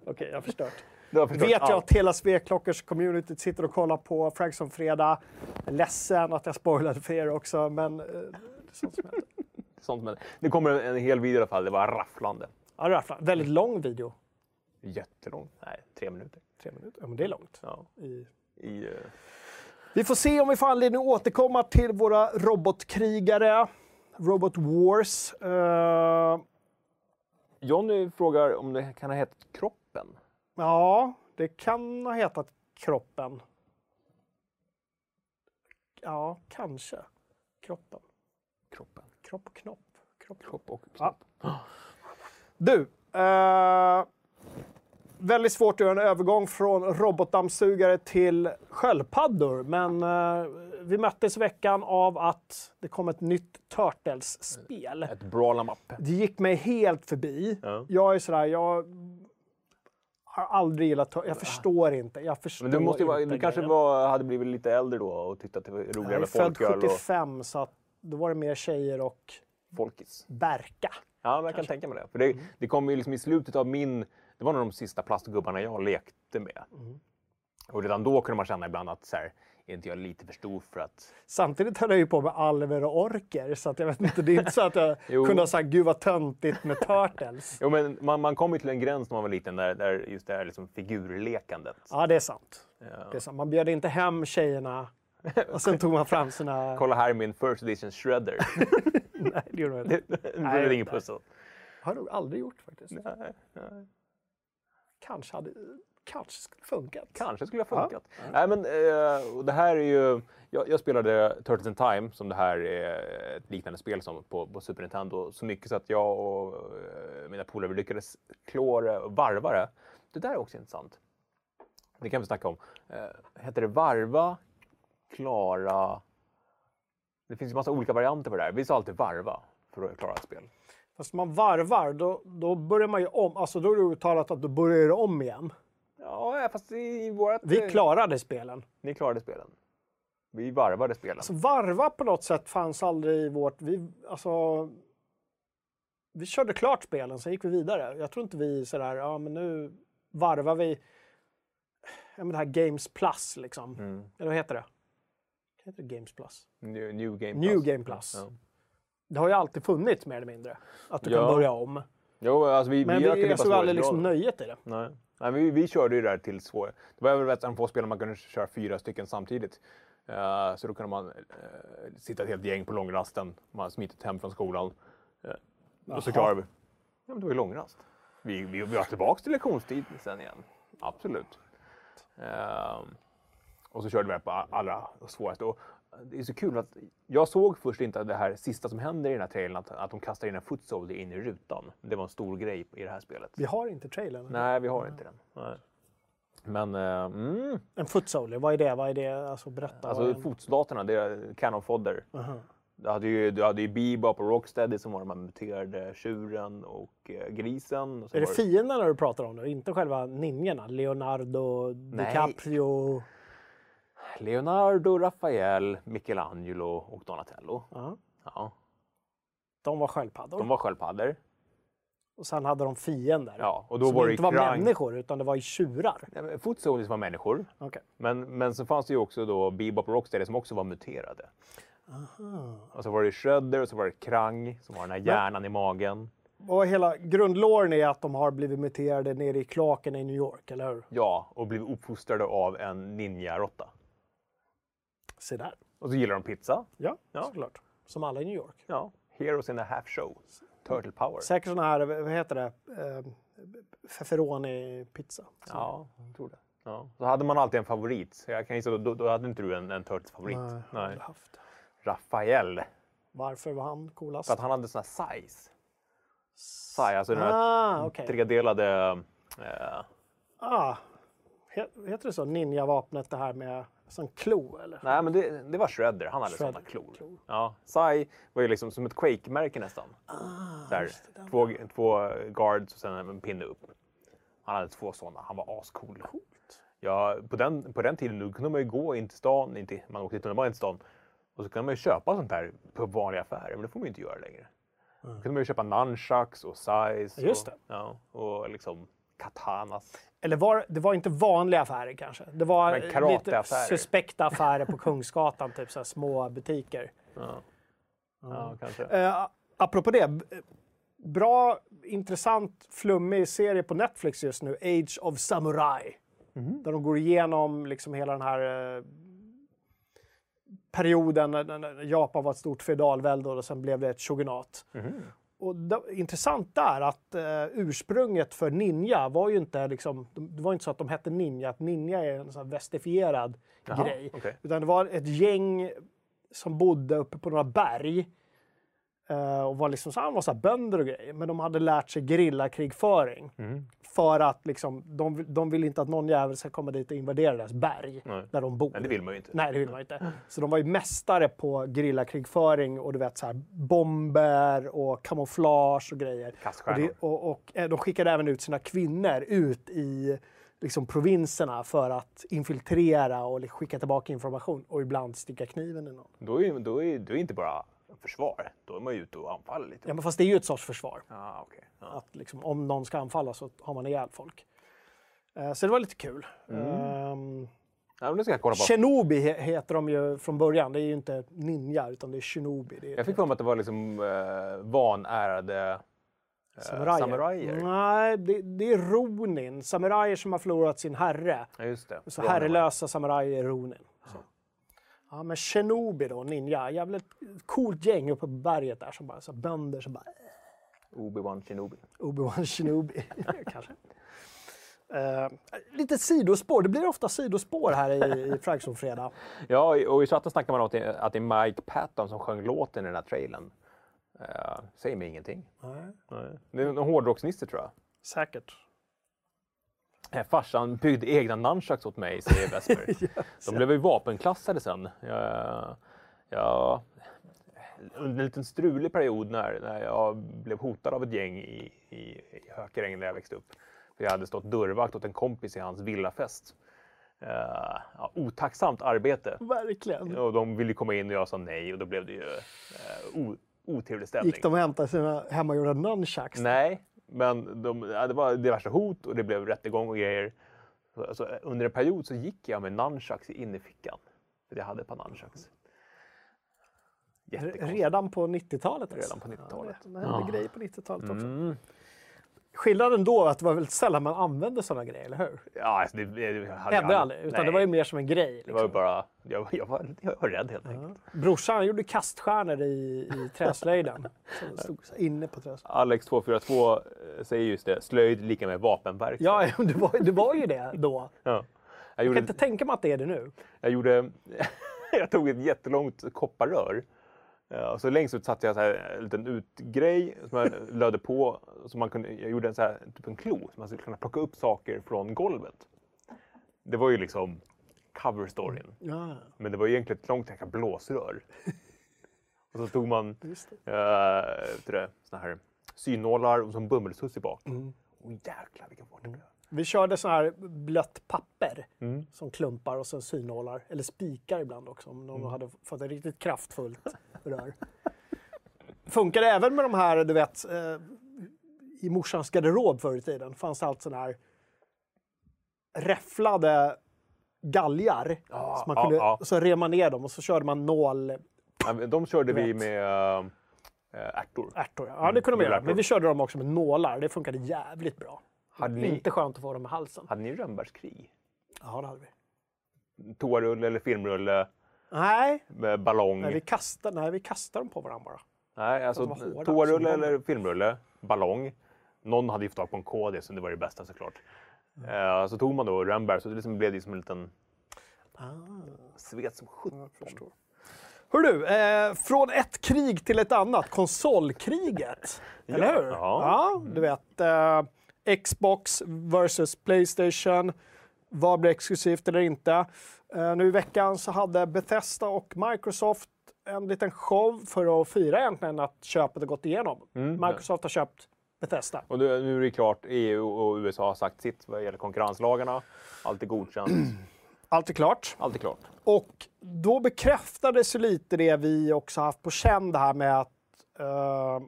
Okej, jag har förstört. Har förstört Vet jag allt. att hela Sveklockers community sitter och kollar på Frankson Fredag. Jag ledsen att jag spoilade för er också, men eh, det är sånt som händer. Sånt, men det kommer en hel video i alla fall. Det var rafflande. Ja, rafflande. Väldigt lång video. Jättelång. Nej, tre minuter. Tre minuter. Ja, men det är långt. Ja. I... I, eh, Vi får se om vi får anledning att återkomma till våra robotkrigare. Robot Wars. Eh, Johnny frågar om det kan ha hetat Kroppen. ja, det kan ha hetat Kroppen. Ja, kanske. Kroppen. Kroppen. Kropp och knopp. Kropp. Kropp och Ja. knopp. Du, eh, väldigt svårt att göra en övergång från robotdammsugare till sköldpaddor. Men eh, vi möttes i veckan av att det kom ett nytt Turtles-spel. Ett em up. Det gick mig helt förbi. Ja. Jag är sådär, jag har aldrig gillat Jag förstår inte. Jag förstår Men du, måste ju vara, du kanske var, hade blivit lite äldre då och tyckte att det var Jag roligare är med född folköl och 75 så att då var det mer tjejer och folkis. Berka. Ja, men jag kan tänka mig det. För det, Mm. det kom ju liksom i slutet av min... Det var nog de sista plastgubbarna jag lekte med. Mm. Och redan då kunde man känna ibland att så här, är inte jag lite för stor för att... Samtidigt höll jag ju på med alver och orker så att jag vet inte, det är inte så att jag kunde ha sagt gud vad töntigt med Turtles. Jo, men man, man kom ju till en gräns när man var liten där, där just det här liksom figurlekandet. Ja, det är sant. Ja. Det är sant. Man bjöd inte hem tjejerna och sen tog man fram sina... Kolla här min first edition shredder. Nej, det gjorde man inte. det det ingen nej. pussel. har jag nog aldrig gjort faktiskt. Nej, nej. Kanske hade kanske skulle funkat. Kanske skulle ha funkat. Nej, men, eh, det här är ju... Jag, jag spelade Turtles in Time, som det här är ett liknande spel som på, på Super Nintendo, så mycket så att jag och eh, mina polare lyckades klå det och varva det. Det där är också intressant. Det kan vi snacka om. Eh, heter det varva, klara... Det finns ju massa olika varianter på det där. Vi sa alltid varva för att klara ett spel. Fast man varvar, då, då börjar man ju om. Alltså då är det uttalat att då börjar om igen. Ja, fast i vårat... Vi klarade spelen. Ni klarade spelen. Vi varvade spelen. Alltså varva på något sätt fanns aldrig i vårt... Vi, alltså, vi körde klart spelen, sen gick vi vidare. Jag tror inte vi sådär, ja men nu varvar vi ja, men det här Games Plus liksom. Mm. Eller vad heter det? Heter det Games Plus? New, new Game New Plus. Game Plus. Ja. Det har ju alltid funnits mer eller mindre. Att du Ja. kan börja om. Jo, alltså vi, Men vi vi, jag såg aldrig liksom nöjet i det. Nej. Nej, vi, vi körde ju det där till svår. Det var väl ett av de få spelen man kunde köra fyra stycken samtidigt. Eh, så då kunde man eh, sitta ett helt gäng på långrasten. Man hade smitit hem från skolan. Eh, och så klarade vi. Ja, men det var ju långrast. Vi, vi, vi var tillbaka till lektionstid sen igen. Absolut. Eh, och så körde vi det på allra svåraste. Och det är så kul att jag såg först inte det här sista som händer i den här trailern, att, att de kastar in en foot soldier in i rutan. Det var en stor grej i det här spelet. Vi har inte trailern. Nej, vi har inte den. Nej. Men eh, mm, En foot soldier, vad är det? Vad är det? Alltså berätta. alltså en- fotsoldaterna, det är cannon fodder. Aha. Du hade ju, du hade ju Bebop och Rocksteady som var de här muterade tjuren och eh, grisen. Och Är det fienderna du pratar om nu? Inte själva ninjorna? Leonardo, DiCaprio? Leonardo, Rafael, Michelangelo och Donatello. Ja. Ja, De var sköldpaddor. de var sköldpaddor. Och sen hade de fiender. Ja, och då som var det inte var Krang. människor, utan det var ju tjurar. Nej, men Foot Soldiers var människor. Okej. Men, men så fanns det ju också då Bebop och Rocksteady som också var muterade. Och så var det Shredder och så var det Krang som har den här hjärnan i magen. Och hela grundlåren är att de har blivit muterade nere i kloakerna i New York, eller hur? Ja, och blivit uppfostrade av en ninja-råtta. Se där. Och så gillar de pizza. Ja, Ja. såklart. Som alla i New York. Ja, Heroes in a half show. Turtle power. Säkert såna här, vad heter det, eh, pepperoni-pizza. Ja, jag tror det. Ja. Så hade man alltid en favorit. Jag kan gissa, då, då hade inte du en, en Turtles-favorit. Nej, Nej. haft. Rafael. Varför var han coolast? För att han hade sån här size. Size, alltså den här Ah, okej. tredelade... Eh, Ah, he- heter det så? Ninja-vapnet det här med som klo eller? nej, men det, det var Shredder. Han hade Shredder, såna klor. klor. Ja, Sai var ju liksom som ett Quake-märke nästan. Ah, den två, två guards och sen en pinne upp. Han hade två sådana. Han var ascool. Ja, på, den, på den tiden då kunde man ju gå in till stan, inte, man åkte till tunnelbanan in till stan, och så kunde man ju köpa sånt här på vanliga affärer, men det får man ju inte göra längre. Då kunde man ju köpa nunchucks och size Just och, det. Ja, och liksom katanas. Eller var, det var inte vanliga affärer kanske? Det var lite suspekta affärer på Kungsgatan, typ så små butiker. Ja, ja kanske. Eh, apropå det, bra, intressant, flummig serie på Netflix just nu, Age of Samurai. Mhm. Där de går igenom liksom hela den här eh, perioden när, Japan var ett stort feodalvälde och sen blev det ett shogunat. Mhm. Och det, intressant där att eh, ursprunget för ninja var ju inte liksom, det var inte så att de hette ninja, att ninja är en sån västifierad Jaha, grej. okej. Utan det var ett gäng som bodde uppe på några berg. Eh, och var liksom så, han var så bönder och grejer. Men de hade lärt sig gerillakrigföring. Mhm. För att liksom, de, de vill inte att någon jävel ska komma dit och invadera deras berg. Nej. Där de bor. Nej, det vill man ju inte. Nej, det vill man inte. Så de var ju mästare på gerillakrigföring och du vet så här bomber och kamouflage och grejer. Och, det, och, och eh, de skickade även ut sina kvinnor ut i liksom, provinserna för att infiltrera och skicka tillbaka information och ibland sticka kniven i någon. Då är, då, är, då är inte bara försvar, då är man ju ute och anfaller lite. Ja, men fast det är ju ett sorts försvar. Ah, okej. Ja. Att liksom, om någon ska anfalla så har man ihjäl folk. Eh, så det var lite kul. Ehm, Ja, men det ska jag kolla på. Shinobi he- heter de ju från början. Det är ju inte ninja utan det är shinobi. Det är Jag fick för mig att det var liksom eh, vanärade eh, samurajer. samurajer. Nej, det, det är ronin. Samurajer som har förlorat sin herre. Ja, just det. Så herrelösa samurajer är ronin. Ja, men shinobi då, ninja. Jävligt coolt gäng uppe på berget där som bara så bönder som bara Obi-Wan Shinobi. Obi-Wan Shinobi, kanske. Eh, lite sidospår. Det blir ofta sidospår här i, i Fragzone-fredag. Ja, och i chatten snackar man om att det, är Mike Patton som sjöng låten i den här trailern. Uh, säger mig ingenting. Nej. Det är en hårdrocksnisse tror jag. Säkert. Eh, Farsan byggde egna nunchucks åt mig, säger Vesper. De blev ju vapenklassade sen. Jag, jag, under en liten strulig period när, när jag blev hotad av ett gäng i, i, i Hökarängen där jag växte upp. För jag hade stått dörrvakt åt en kompis i hans villafest. Uh, ja, otacksamt arbete. Verkligen. Och de ville komma in och jag sa nej och då blev det ju uh, otrevlig stämning. Gick de och hämtade sina hemmagjorda nunchucks? Nej, men de, ja, det var diverse hot och det blev rättegång och grejer. Så, alltså, under en period så gick jag med nunchucks i innerfickan. För jag hade ett par nunchucks. Redan på 90-talet? alltså. Redan på 90-talet. Ja, det hände grejer på 90-talet också. Mm. Skillnaden då är att det var väldigt sällan man använde sådana grejer, eller hur? Ja, alltså, det, det hade Hände jag aldrig, utan nej. det var ju mer som en grej. Det var Liksom. bara... Jag, jag, var, jag var rädd helt enkelt. Brorsan gjorde kaststjärnor i, i träslöjden. Det stod inne på träslöjden. Alex 242 eh, säger just det. Slöjd lika med vapenverkstad. Ja, det var, det var ju det då. Ja. Jag Jag gjorde, kan inte tänka mig att det är det nu. Jag gjorde... jag tog ett jättelångt kopparrör. Ja, och så längst ut satte jag så här en liten utgrej som jag lödde på. Så man kunde, jag gjorde en, så här, typ en klo så man skulle kunna plocka upp saker från golvet. det var ju liksom cover-storyn. Ja, Men det var egentligen ett långt jäkla blåsrör. och så tog man uh, det, såna här synålar och så en bomullstuss i bak. Mm. Och jäklar vilken fart det blev. Vi körde så här blött papper Mm. som klumpar och sen synålar, eller spikar ibland också om någon hade fått ett riktigt kraftfullt rör. Funkar det även med de här, du vet, eh, i morsans garderob förr i tiden fanns det allt sån här räfflade galgar. Ja, så, man ja, kunde, ja. så rev man ner dem och så körde man nål Ja, De körde vi med äh, ärtor. ärtor. Ja, det kunde man göra. Julärtor. Men vi körde dem också med nålar. Det funkade jävligt bra. Hade ni, Inte skönt att få dem i halsen. hade ni rönnbärskrig? Ja, det hade vi. Toarulle eller filmrulle Nej, med ballong? nej vi kastade, nej, vi kastade dem på varandra bara. Nej, alltså hårda, som toarulle bomber. eller filmrulle, ballong. Någon hade ju fått tag på en kod, så det var det bästa såklart. Eh, så tog man då rönnbär, så det liksom blev det som en liten Ah. svet som sjutton. Hör du, eh, från ett krig till ett annat, konsolkriget. Eller hur? Ja. du vet. Eh, Xbox versus Playstation. Vad blir exklusivt eller inte? Eh, nu i veckan så hade Bethesda och Microsoft en liten show för att fira egentligen att köpet har gått igenom. Microsoft har köpt Bethesda. Och nu, nu är det klart, EU och USA har sagt sitt vad gäller konkurrenslagarna. Allt är godkänt, Allt är klart. allt är klart. Och då bekräftades ju lite det vi också haft på känn det här med att eh,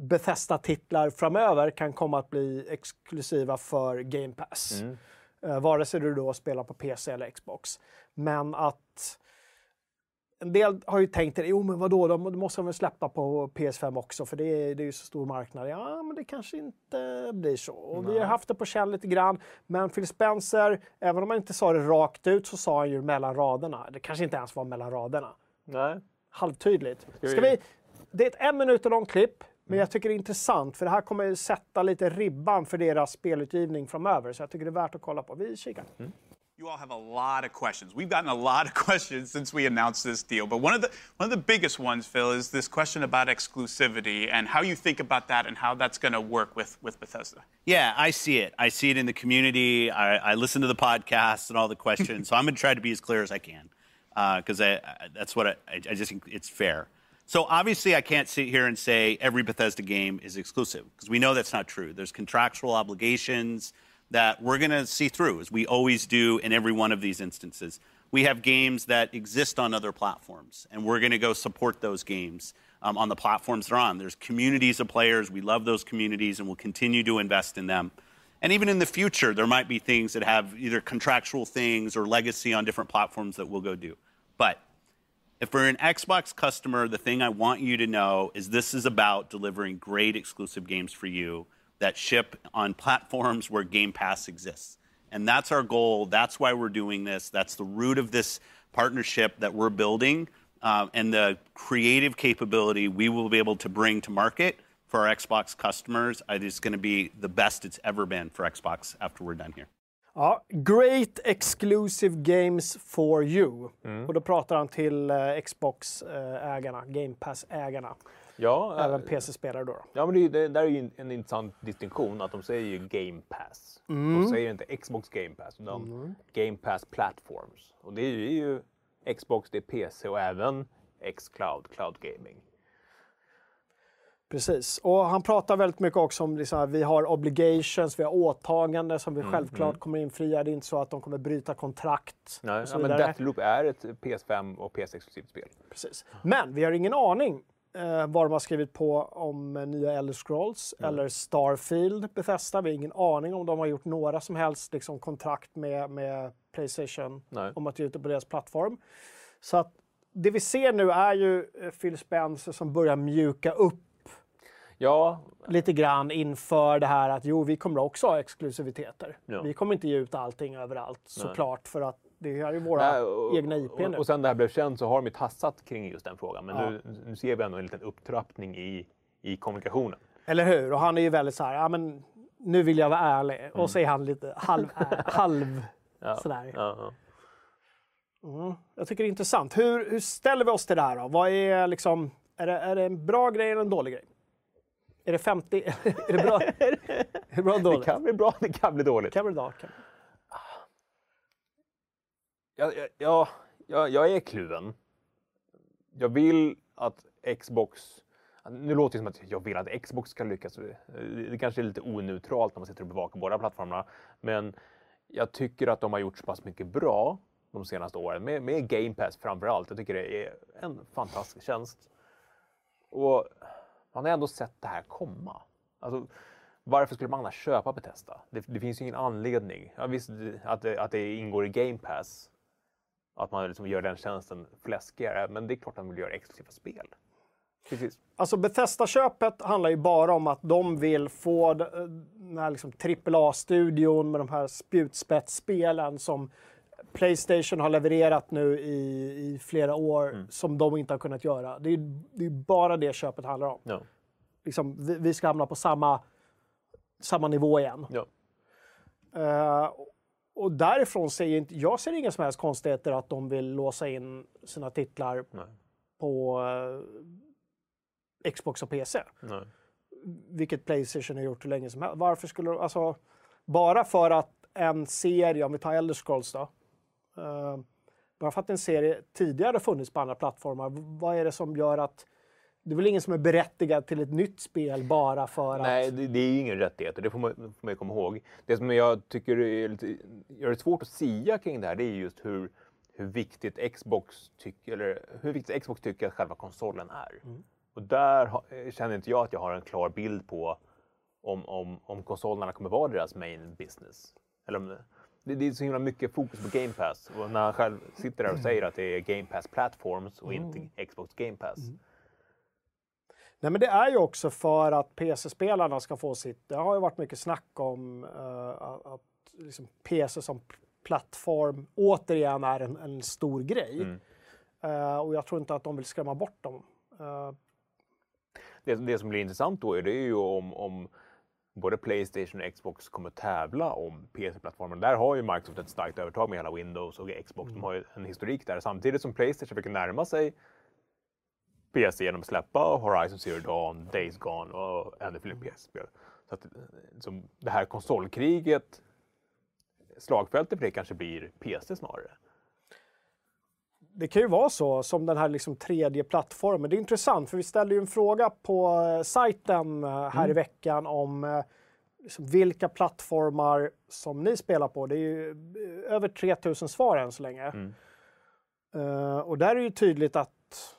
Bethesda-titlar framöver kan komma att bli exklusiva för Game Pass. Mm. Eh, vare sig du då spelar på PC eller Xbox. Men att en del har ju tänkt, jo men vadå, de måste de väl släppa på PS5 också för det är, det är ju så stor marknad. Ja, men det kanske inte blir så. Och vi har haft det på känn lite grann. Men Phil Spencer, även om han inte sa det rakt ut så sa han ju mellan raderna. Det kanske inte ens var mellan raderna. Nej. Halvtydligt. Ska vi, det är ett en minut långt klipp, men mm. jag tycker det är intressant för det här kommer sätta lite ribban för deras spelutgivning framöver. Så jag tycker det är värt att kolla på. Vi kikar. Mm. You all have a lot of questions. We've gotten a lot of questions since we announced this deal, but one of the one of the biggest ones, Phil, is this question about exclusivity and how you think about that and how that's going to work with with Bethesda. Yeah, I see it. I see it in the community. I, I listen to the podcasts and all the questions. so I'm going to try to be as clear as I can uh, because I, I, that's what I, I, I just think it's fair. So obviously, I can't sit here and say every Bethesda game is exclusive because we know that's not true. There's contractual obligations that we're going to see through, as we always do in every one of these instances. We have games that exist on other platforms, and we're going to go support those games um, on the platforms they're on. There's communities of players. We love those communities, and we'll continue to invest in them. And even in the future, there might be things that have either contractual things or legacy on different platforms that we'll go do. But if we're an Xbox customer, the thing I want you to know is this is about delivering great exclusive games for you that ship on platforms where Game Pass exists. And that's our goal. That's why we're doing this. That's the root of this partnership that we're building um, and the creative capability we will be able to bring to market for our Xbox customers. It is going to be the best it's ever been for Xbox after we're done here. Ja, Great exclusive games for you. Mm. Och då pratar han till eh, Xbox-ägarna, Game Pass-ägarna. Ja, Även eh, PC-spelare då. ja men det, det där är ju en, en intressant distinktion att de säger ju Game Pass. Mm. De säger inte Xbox Game Pass utan Game Pass Platforms. Och det är ju, det är ju Xbox, det är PC och även Xcloud, Cloud Gaming. Precis. Och han pratar väldigt mycket också om liksom, att vi har obligations, vi har åtaganden som vi Mm, självklart kommer infria. Det är inte så att de kommer bryta kontrakt Nej, ja, men. Deathloop är ett PS5 och PC-exklusivt spel. Precis. Men vi har ingen aning eh, vad de har skrivit på om eh, nya Elder Scrolls eller Starfield, Bethesda. Vi har ingen aning om de har gjort några som helst liksom, kontrakt med, med Playstation Nej. om att ge ut det på deras plattform. Så att det vi ser nu är ju eh, Phil Spencer som börjar mjuka upp Ja, lite grann inför det här att jo, vi kommer också ha exklusiviteter. Ja. Vi kommer inte ge ut allting överallt såklart för att det här är våra Nej, och, egna IP och, nu. och sen det här blev känt så har de tassat kring just den frågan. Men nu, nu ser vi ändå en liten upptrappning i, i kommunikationen. Eller hur? Och han är ju väldigt så här, ja men nu vill jag vara ärlig. Mm. Och så är han lite halv, halv Ja, sådär. Ja, ja. Jag tycker det är intressant. Hur, hur ställer vi oss till det här då? Vad är liksom, är det, är det en bra grej eller en dålig grej? Är det 50? är det bra? är det bra eller Det dåligt? kan bli bra, det kan bli dåligt. Kan bli bra. Kan. jag, jag, jag, jag är kluven. Jag vill att Xbox... Nu låter det som att jag vill att Xbox ska lyckas. Det kanske är lite oneutralt när man sitter och bevakar båda plattformarna. Men jag tycker att de har gjort så pass mycket bra de senaste åren. Med, med Game Pass framför allt. Jag tycker det är en fantastisk tjänst. Och man har ändå sett det här komma. Alltså, varför skulle man annars köpa Bethesda? Det, det finns ju ingen anledning. Ja, visst att det, att det ingår i Game Pass. Att man liksom gör den tjänsten fläskigare. Men det är klart att man vill göra exklusiva spel. Precis. Alltså Bethesda-köpet handlar ju bara om att de vill få eh, den här liksom AAA-studion med de här spjutspetsspelen som Playstation har levererat nu i, i flera år som de inte har kunnat göra. Det är, det är bara det köpet handlar om. Ja. Liksom, vi, vi ska hamna på samma, samma nivå igen. Ja. Eh, och därifrån ser jag inte, jag ser inga som helst konstigheter att de vill låsa in sina titlar Nej. på eh, Xbox och PC. Nej. Vilket Playstation har gjort hur länge som helst. Varför skulle de, alltså, bara för att en serie, om vi tar Elder Scrolls då. Eh, bara för att en serie tidigare funnits på andra plattformar, vad är det som gör att det är väl ingen som är berättigad till ett nytt spel bara för Nej, att... det, det är ju ingen rättighet det får man, får man komma ihåg. Det som jag tycker är lite, gör det svårt att sia kring det här, det är just hur, hur viktigt Xbox tycker, eller hur viktigt Xbox tycker att själva konsolen är. Och där ha, känner inte jag att jag har en klar bild på om, om, om konsolerna kommer vara deras main business. Eller om det, det, är så himla mycket fokus på Game Pass. Och när han själv sitter där och säger att det är Game Pass Platforms och inte Xbox Game Pass. Nej, men det är ju också för att PC-spelarna ska få sitt... Det har ju varit mycket snack om eh, att liksom PC som plattform återigen är en, en stor grej. Eh, och jag tror inte att de vill skrämma bort dem. Eh, Det, det som blir intressant då är det är ju om, om både Playstation och Xbox kommer tävla om PC-plattformen. Där har ju Microsoft ett starkt övertag med hela Windows och Xbox. De har ju en historik där. Samtidigt som Playstation försöker närma sig PC genom att släppa Horizon Zero Dawn, Days Gone och ännu fler PC-spel. Så att, liksom, det här konsolkriget, slagfältet för det kanske blir PC snarare. Det kan ju vara så som den här liksom tredje plattformen. Det är intressant för vi ställde ju en fråga på eh, sajten eh, här i veckan om eh, liksom vilka plattformar som ni spelar på. Det är ju över 3000 svar än så länge. Eh, och där är ju tydligt att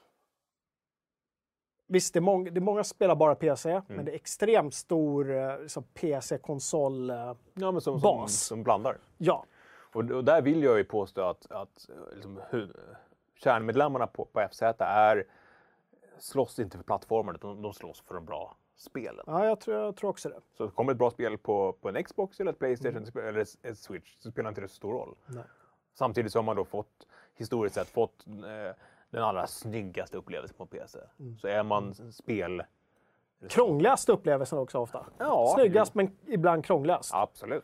Visst, det är, många, det är många som spelar bara PC, men det är extremt stor liksom PC-konsol. eh, Ja, men som, som, som blandar. ja, Och, och där vill jag ju påstå att, att liksom, kärnmedlemmarna på, på FZ är, slåss inte för plattformen utan de slåss för de bra spelen. ja jag, tror, jag tror också det. Så kommer ett bra spel på, på en Xbox eller ett Playstation eller ett, ett Switch så spelar inte det så stor roll. Nej. Samtidigt så har man då fått, historiskt sett, fått eh, den allra snyggaste upplevelsen på PC. Så är man spel... Krångligaste upplevelsen också ofta. Ja, Snyggast men ibland krångligast. Absolut.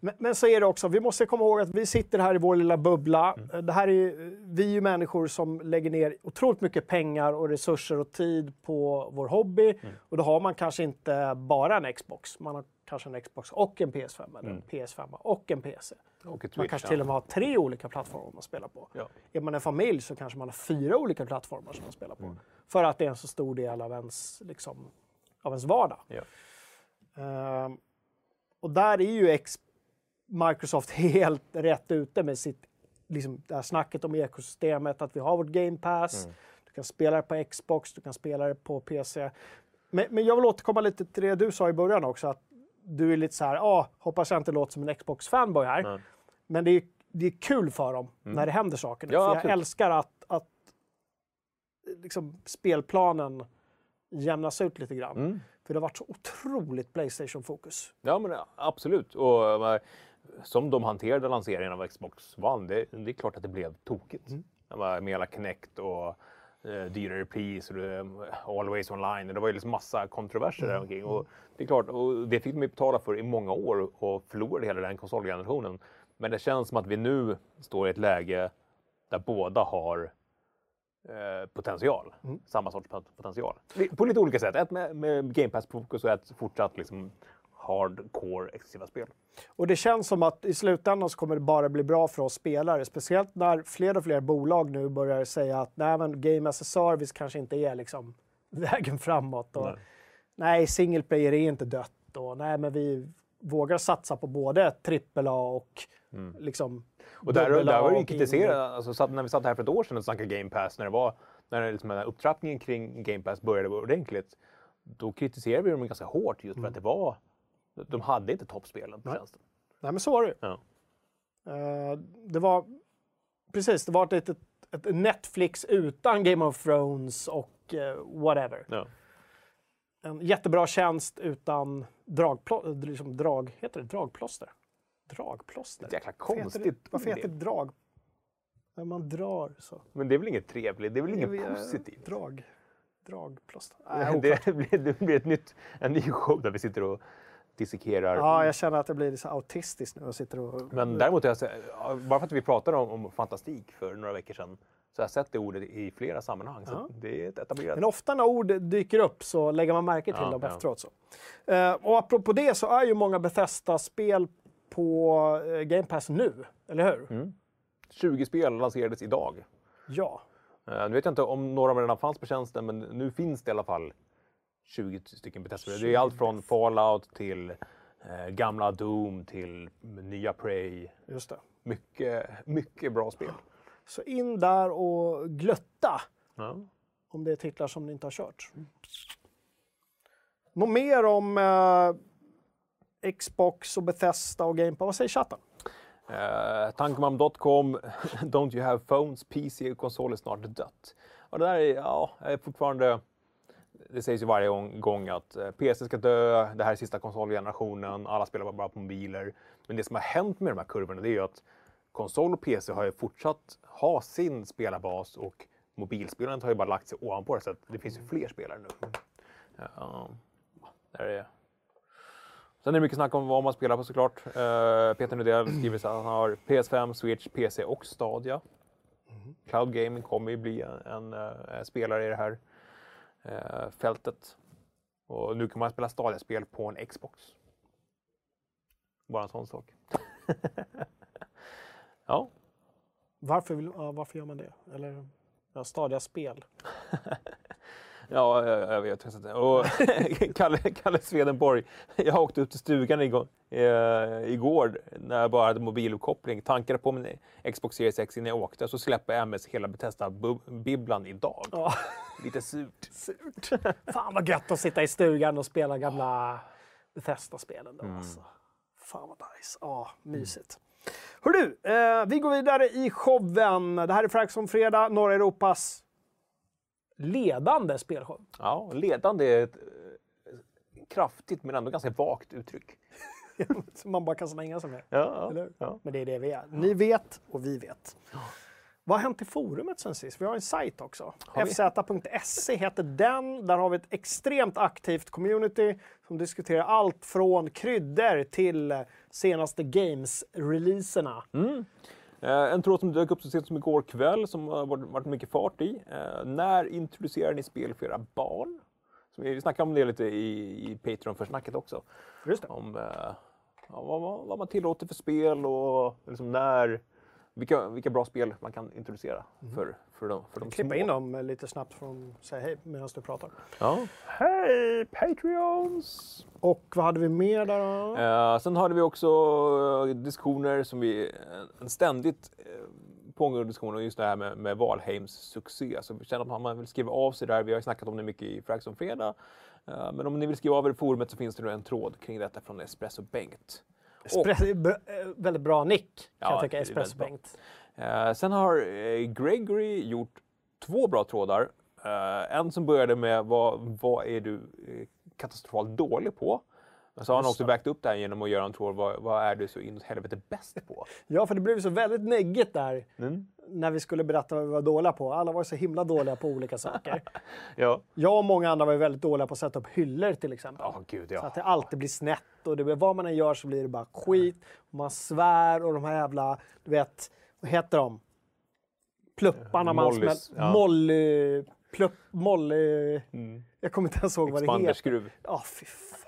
Men, men så är det också, vi måste komma ihåg att vi sitter här i vår lilla bubbla. Mm. Det här är, vi är ju människor som lägger ner otroligt mycket pengar och resurser och tid på vår hobby. Mm. Och då har man kanske inte bara en Xbox. Man har kanske en Xbox och en PS5 eller en PS5 och en PC. Och ett Man kanske till och med har tre olika plattformar man spelar på. Ja. Är man en familj så kanske man har fyra olika plattformar som man spelar på. För att det är en så stor del av ens, liksom, av ens vardag. Ja. Ehm, och där är ju Microsoft helt rätt ute med sitt, liksom, det här snacket om ekosystemet, att vi har vårt Game Pass, du kan spela det på Xbox, du kan spela det på PC. Men, men jag vill återkomma lite till det du sa i början också, att du är lite så här, ah, hoppas jag inte låter som en Xbox-fanboy här. Nej. Men det är, det är kul för dem när det händer saker. Ja, för jag älskar att, att liksom, spelplanen jämnas ut lite grann. Mm. För det har varit så otroligt Playstation-fokus. Ja, men absolut. Och eh, som de hanterade lanseringen av Xbox One, det, det är klart att det blev tokigt. Var med hela Kinect och eh, dyrare pris och det, Always online. Det var ju liksom massa kontroverser där omkring. Och det är klart, och det fick de betala för i många år och förlorade hela den konsolgenerationen. Men det känns som att vi nu står i ett läge där båda har eh, potential. Samma sorts pot- potential. På lite olika sätt. Ett med, med Game Pass-fokus och ett fortsatt liksom, hardcore exklusiva spel. Och det känns som att i slutändan så kommer det bara bli bra för oss spelare. Speciellt när fler och fler bolag nu börjar säga att nej, men game as a service kanske inte är liksom vägen framåt. Och, Nej. nej, single player är inte dött. Och, nej, men vi vågar satsa på både AAA och liksom Mm. Och där, där var ju kritiserat, alltså, när vi satt här för ett år sedan och snackade Game Pass, när det var när liksom, den här upptrappningen kring Game Pass började ordentligt, då kritiserade vi dem ganska hårt just för att det var, de hade inte toppspelen på Nej. tjänsten. Nej, men så var det ju. Ja. Eh, det var precis, det var ett, litet- ett Netflix utan Game of Thrones och eh, whatever. Ja. En jättebra tjänst utan dragplå, liksom drag, heter det dragplåster? Dragplåster? Ett jäkla heter konstigt det, varför heter det drag? När man drar så. Men det är väl inget trevligt, det är väl inget är, eh, positivt? Drag. Dragplåster. Nej, Det, blir, det blir ett nytt, en ny show där vi sitter och dissekerar. Ja, jag känner att det blir så autistiskt nu och sitter och... Men däremot, jag, bara för att vi pratade om, om fantastik för några veckor sedan, så har jag sett det ordet i flera sammanhang. Så Ja. det är ett etablerat. Men ofta när ord dyker upp så lägger man märke till Ja, dem ja. efteråt. Så. Eh, och apropå det så är ju många Bethesda-spel på eh, Game Pass nu, eller hur? Mm. 20 spel lanserades idag. Ja. Uh, nu vet jag inte om några redan fanns på tjänsten, men nu finns det i alla fall 20 stycken Bethesda-spel. Det är allt från Fallout till eh, gamla Doom till nya Prey. Just det. Mycket, mycket bra spel. Så in där och glötta Ja. om det är titlar som ni inte har kört. Något mer om eh, Xbox och Bethesda och Game Pass? Vad säger chatten? Uh, Tankemam.com, Don't you have phones, PC och konsol är snart dött. Och det där är, ja, är fortfarande... Det sägs ju varje gång, gång att eh, PC ska dö, det här är sista konsolgenerationen, alla spelar bara på mobiler. Men det som har hänt med de här kurvorna det är ju att konsol och PC har ju fortsatt ha sin spelarbas och mobilspelandet har ju bara lagt sig ovanpå det så att det finns ju fler spelare nu. Ja, där är Sen är det mycket snack om vad man spelar på såklart. Uh, Peter Nudell skriver så att han har PS5, Switch, PC och Stadia. Cloud Gaming kommer ju bli en, en eh, spelare i det här eh, fältet. Och nu kan man spela Stadia-spel på en Xbox. Bara en sån sak. ja, Varför, vill, varför gör man det? Eller ja, stadiga spel? Ja, jag, jag vet. Och Kalle, Kalle Swedenborg, jag åkte ut till stugan igår, eh, igår när jag bara hade mobiluppkoppling. Tankade på min Xbox Series X innan jag åkte, så släpper MS hela Bethesda-bibblan idag. Ja, Lite surt. surt. Fan vad gött att sitta i stugan och spela gamla Bethesda-spelen. Då, alltså. Fan vad nice. Ja, mysigt. Hör du, eh, vi går vidare i showen. Det här är Frax om fredag, norra Europas ledande spelshow. Ja, ledande är ett eh, kraftigt men ändå ganska vagt uttryck. Som man bara kan slänga sig med. Ja, hur? ja. Men det är det vi är. Ni vet och vi vet. Vad har hänt i forumet sen sist? Vi har en sajt också. Fz.se heter den. Där har vi ett extremt aktivt community som diskuterar allt från kryddor till senaste games-releaserna. Eh, En tråd som dök upp så sent som igår kväll som har varit mycket fart i. Eh, när introducerar ni spel för era barn? Vi snackade om det lite i, i Patreon för snacket också. Just det. Om eh, ja, vad, vad, vad man tillåter för spel och liksom när, vilka, vilka bra spel man kan introducera för, för de, för de Klippa små. in dem lite snabbt från säga hej medan du pratar. Ja. Hej Patreons! Och vad hade vi mer där då? Eh, sen hade vi också eh, diskussioner som vi, eh, en ständigt eh, pågående diskussion om just det här med, med Valheims succé. Så vi känner att man vill skriva av sig där. Vi har snackat om det mycket i Frax om fredag. Eh, men om ni vill skriva av er i forumet så finns det nu en tråd kring detta från Espresso Bengt. Espres- br- eh, väldigt bra nick kan Ja, jag tycka, bra. Espresso-Bengt. Eh, sen har eh, Gregory gjort två bra trådar. Eh, en som började med vad, vad är du eh, katastrofalt dålig på? Men så har han också vägt upp det här genom att göra en tråd, vad, vad är du så in i helvete bäst på? Ja, för det blev så väldigt neggigt där Mm. När vi skulle berätta vad vi var dåliga på. Alla var så himla dåliga på olika saker. Ja. Jag och många andra var väldigt dåliga på att sätta upp hyllor till exempel. Ja, gud ja. Så att det alltid blir snett och det vad man än gör så blir det bara skit. Och man svär och de här jävla, du vet, vad heter de? Plupparna man smäller. ja. Molly... Plupp... Molly... Jag kommer inte ens ihåg vad det heter. Expanderskruv. Ja, fy fan.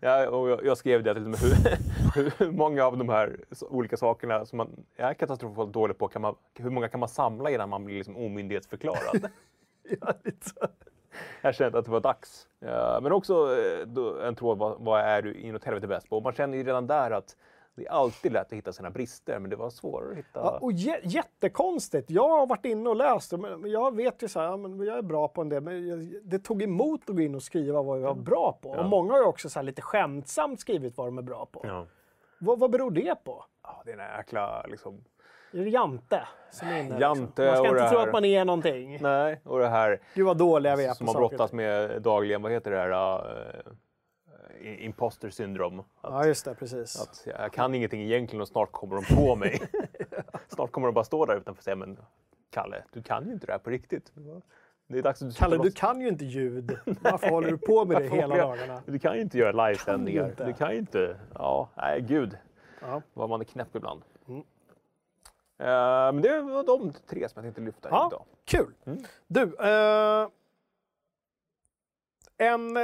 Ja, och jag, jag skrev det och med hur, hur många av de här olika sakerna som man är katastrofalt dålig på, kan man, hur många kan man samla innan man blir liksom omyndighetsförklarad? Ja, lite jag kände att det var dags. Ja, men också eh, då, en tråd, vad, vad är du inåt helvete bäst på? Och man känner ju redan där att det är alltid lätt att hitta sina brister, men det var svårare att hitta... Ja, och jä- jättekonstigt. Jag har varit inne och läst det, men jag vet ju så här, ja, men jag är bra på en del, men jag, det tog emot att gå in och skriva vad jag var bra på. Och många har ju också så här lite skämtsamt skrivit vad de är bra på. Ja. Vad, vad beror det på? Ja, det är en jäkla liksom... Är det Jante som är inne? Jante liksom? Man ska inte det tro här- att man är någonting. Nej, och det här Gud vad dåliga vi är som på man saker. brottas med dagligen, vad heter det här? Uh, imposter syndrom. Att, Ja, just det, precis. att jag kan ingenting egentligen och snart kommer de på mig. snart kommer de bara stå där utanför och säga, men Kalle, du kan ju inte det här på riktigt. Det är dags att du Kalle, du kan ju inte ljud. Varför håller du på med det hela dagarna? Du kan ju inte göra livesändningar. du? Du kan ju inte... Ja, nej gud. Ja. Vad man är knäpp ibland. Mm. Eh, men det var de tre som jag tänkte lyfta Ja, idag. kul. Mm. Du, eh, en...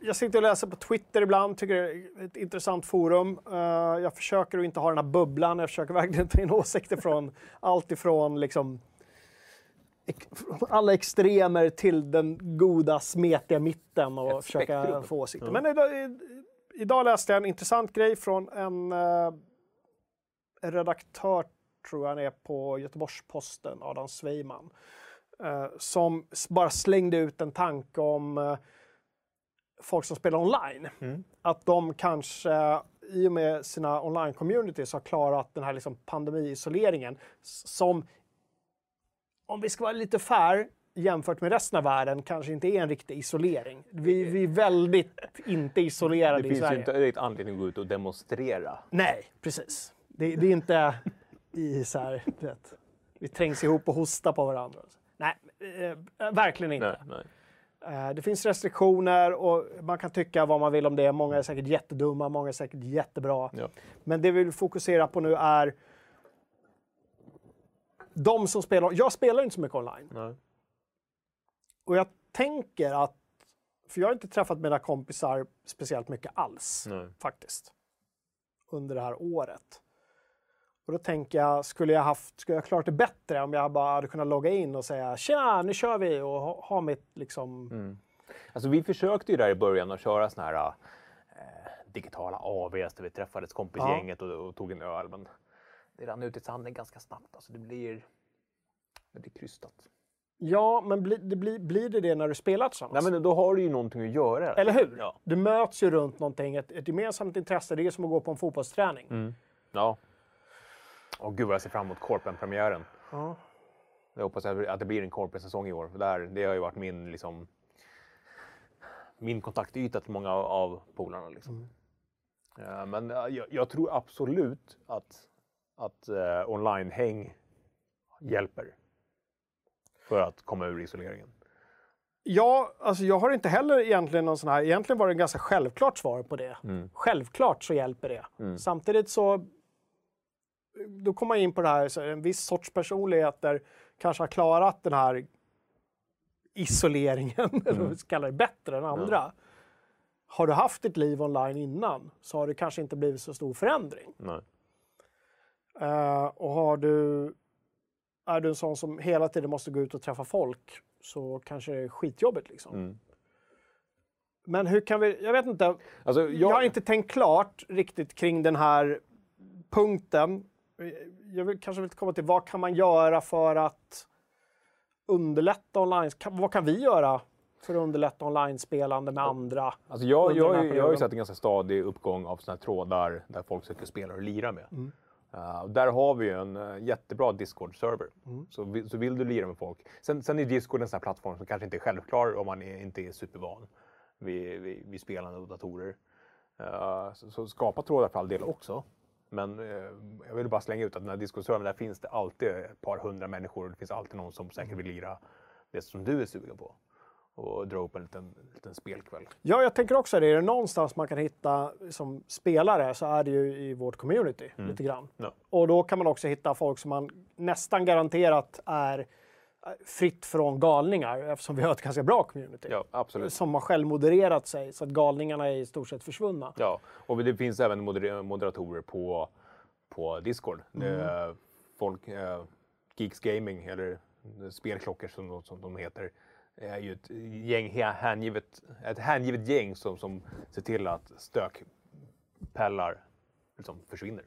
Jag sitter och läser på Twitter ibland, tycker det är ett intressant forum. Eh, jag försöker att inte ha den här bubblan, jag försöker verkligen ta in åsikter från allt ifrån liksom alla extremer till den goda, smetiga mitten och Ett försöka spektrum. få åsikter. Ja. Men idag, idag läste jag en intressant grej från en eh, redaktör, tror jag han är, på Göteborgs-Posten, Adam Sveiman, eh, som bara slängde ut en tanke om folk som spelar online. Mm. Att de kanske i och med sina online-communities har klarat den här liksom pandemi-isoleringen som, om vi ska vara lite fair, jämfört med resten av världen kanske inte är en riktig isolering. Vi, vi är väldigt inte isolerade Det i finns ju Sverige. inte direkt anledning att gå ut och demonstrera. Nej, precis. Det, det är inte i så här, vet, vi trängs ihop och hostar på varandra. Nej, eh, verkligen inte. Nej, nej. Eh, det finns restriktioner och man kan tycka vad man vill om det. Många är säkert jättedumma, många är säkert jättebra. Ja. Men det vi vill fokusera på nu är de som spelar. Jag spelar inte så mycket online. Nej. Och jag tänker att, för jag har inte träffat mina kompisar speciellt mycket alls Nej. faktiskt. Under det här året. Och då tänker jag, skulle jag haft, skulle jag klarat det bättre om jag bara hade kunnat logga in och säga tjena, nu kör vi och ha, ha mitt liksom... Mm. Alltså vi försökte ju där i början att köra såna här eh, digitala AVs där vi träffades kompisgänget och, och tog en öl. Men det rann ut i sanden ganska snabbt. Alltså det blir, det blir krystat. Ja, men bli, det blir, blir det det när du spelar tillsammans? Nej men då har du ju någonting att göra. Eller hur? Ja. Du möts ju runt någonting, ett, ett gemensamt intresse. Det är som att gå på en fotbollsträning. Mm. ja. Åh gud vad jag ser fram emot Korpen-premiären. Ja. Jag hoppas att det blir en Korpen-säsong i år. För där, det har ju varit min, liksom, min kontaktyta till många av, polarna. Liksom. Ja, men eh, jag, jag tror absolut att, att eh, online-häng hjälper. För att komma ur isoleringen. Ja, alltså jag har inte heller egentligen någon sån här... Egentligen var det en ganska självklart svar på det. Mm. Självklart så hjälper det. Samtidigt så... Då kommer man in på det här, så en viss sorts personligheter kanske har klarat den här isoleringen, eller vad vi ska kalla det, bättre än andra. Har du haft ditt liv online innan så har det kanske inte blivit så stor förändring. Eh, och har du, är du en sån som hela tiden måste gå ut och träffa folk så kanske det är skitjobbigt. Liksom. Mm. Men hur kan vi, jag vet inte, Alltså, jag... jag, har inte tänkt klart riktigt kring den här punkten. Jag vill kanske vill komma till vad kan man göra för att underlätta online? Vad kan vi göra för att underlätta online-spelande med andra? Alltså jag, jag, jag har ju sett en ganska stadig uppgång av såna här trådar där folk söker spelare att lira med. Mm. Uh, och där har vi ju en uh, jättebra Discord-server. Mm. Så, vi, så vill du lira med folk. Sen, sen är Discord en sån här plattform som kanske inte är självklar om man är, inte är supervan vid, vid, vid spelande och datorer. Uh, så, så skapa trådar för all del också. Men uh, jag vill bara slänga ut att den här Discord-servern, där finns det alltid ett par hundra människor och det finns alltid någon som säkert vill lira det som du är sugen på. Och dra upp en liten, liten spelkväll. Ja, jag tänker också det. Är det någonstans man kan hitta som spelare så är det ju i vårt community lite grann. Ja. Och då kan man också hitta folk som man nästan garanterat är, fritt från galningar eftersom vi har ett ganska bra community. Ja, absolut. Som har självmodererat sig så att galningarna är i stort sett försvunna. Ja, och det finns även moder- moderatorer på, på Discord. Det är folk, eh, Geeks Gaming, eller spelklockor som, som de heter, är ju ett gäng hä- hängivet, ett hängivet gäng som, som ser till att stökpellar liksom försvinner.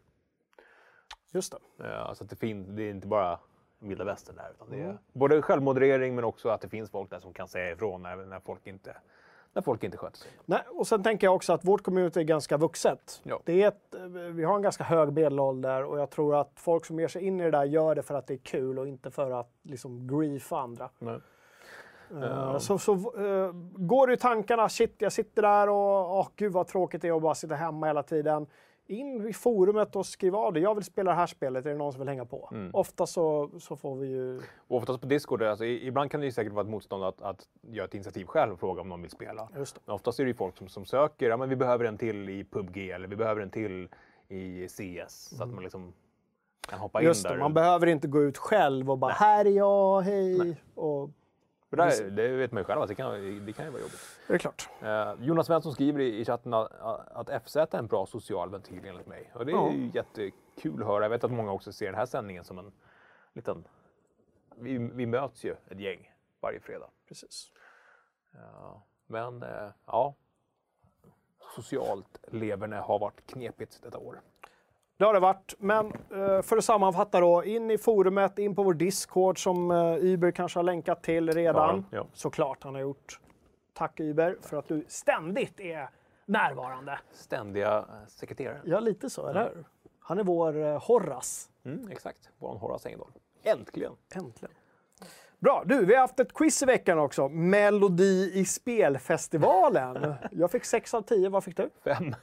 Just det. Eh, Alltså att det, fin- det är inte bara vilda västern där. Utan det är både självmoderering men också att det finns folk där som kan säga ifrån när, när, folk, inte, när folk inte sköter sig. Nej, och sen tänker jag också att vårt community är ganska vuxet. Ja. Det är ett, vi har en ganska hög medelålder och jag tror att folk som ger sig in i det där gör det för att det är kul och inte för att liksom griefa andra. Nej. Eh, Så, så eh, går det i tankarna, shit jag sitter där och åh, gud vad tråkigt det är att bara sitta hemma hela tiden. In i forumet och skriv av det. Jag vill spela det här spelet, är det någon som vill hänga på? Mm. Ofta så, så får vi ju... Och oftast på Discord, alltså, ibland kan det ju säkert vara ett motstånd att, att göra ett initiativ själv och fråga om någon vill spela. Just det. Men oftast är det ju folk som, som söker, ja men vi behöver en till i PubG eller vi behöver en till i CS. Så att man liksom kan hoppa Just in det, där. man behöver inte gå ut själv och bara här är jag, hej. Och, För där, det vet man ju själv det kan, det kan ju vara jobbigt. det är klart. Eh, Jonas Svensson skriver i, i chatten att, att FZ är en bra social ventil enligt mig. Och det är Ja. ju jättekul att höra. Jag vet att många också ser den här sändningen som en liten... Vi, vi möts ju ett gäng varje fredag. Precis. Ja, men eh, ja, socialt leverne har varit knepigt detta år. Det har det varit. Men eh, för att sammanfatta då, in i forumet, in på vår Discord som eh, Uber kanske har länkat till redan. Ja, ja. Såklart han har gjort. Tack Uber för att du ständigt är närvarande. Ständiga eh, sekreterare. Ja, lite så, eller hur? Han är vår eh, Horace. Mm, exakt, vår Horace Engdahl. Äntligen! Äntligen. Bra, du, vi har haft ett quiz i veckan också. Melodi i spelfestivalen. Jag fick 6 av 10, vad fick du? Fem.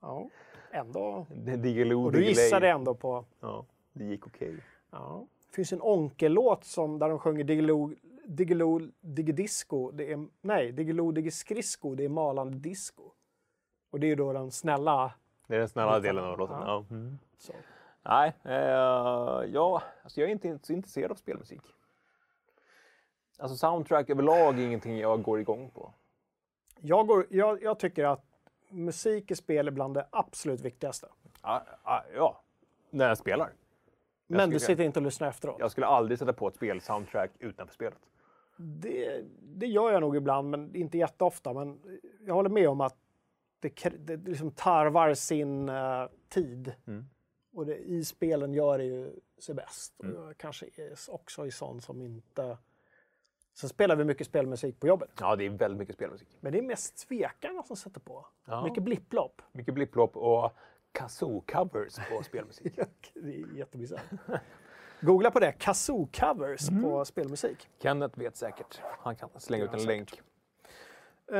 Ja, ändå. Diggiloo, Och du gissade ändå på... Ja, det gick okej. Ja. Det finns en Onkel-låt som, där de sjunger Diggiloo, Diggiloo Diggidisco. Det är, nej, Diggiloo Diggiskridsko, det är malande disco. Och det är då den snälla. Det är den snälla delen av låten. Ja. Ja. Mm. Så. Nej, eh, ja, alltså jag är inte så intresserad av spelmusik. Alltså soundtrack överlag är ingenting jag går igång på. Jag, går, jag, jag tycker att musik i spel är bland det absolut viktigaste. Ja, ja, när jag spelar. Men du skulle- sitter inte och lyssnar efteråt. Jag skulle aldrig sätta på ett spelsoundtrack utanför spelet. Det, det gör jag nog ibland, men inte jätteofta. Men jag håller med om att det, det liksom tarvar sin eh, tid. Mm. Och det, i spelen gör det ju sig bäst. Och jag kanske är också i sån som inte... Sen spelar vi mycket spelmusik på jobbet. Ja, det är väldigt mycket spelmusik. Men det är mest svekarna som sätter på. Ja. Mycket blipplopp. Mycket blipplopp och kazoo-covers på spelmusik. det är jättebisarrt. Googla på det, kazoo-covers Mm. på spelmusik. Kenneth vet säkert. Han kan slänga ut en länk. Uh,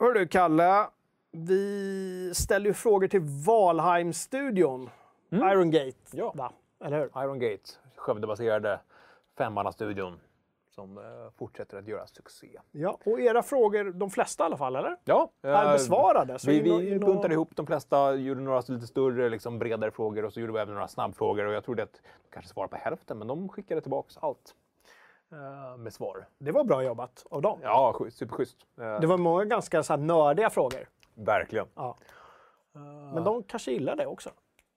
hör du, Kalle. Vi ställer ju frågor till Valheim-studion. Iron Gate, Mm. Ja. va? Eller hur? Iron Gate, Skövdebaserade femmannastudion som eh, fortsätter att göra succé. Ja, och era frågor, de flesta i alla fall, eller? Ja, Är eh, besvarade. Så Vi, vi och- buntade ihop de flesta, gjorde några lite större, liksom bredare frågor och så gjorde vi även några snabbfrågor. Och jag trodde att de kanske svarade på hälften, men de skickade tillbaks allt eh, med svar. Det var bra jobbat av dem. Ja, schysst, superschysst. Det var många ganska så nördiga frågor. Verkligen. Ja. Men de kanske gillar det också.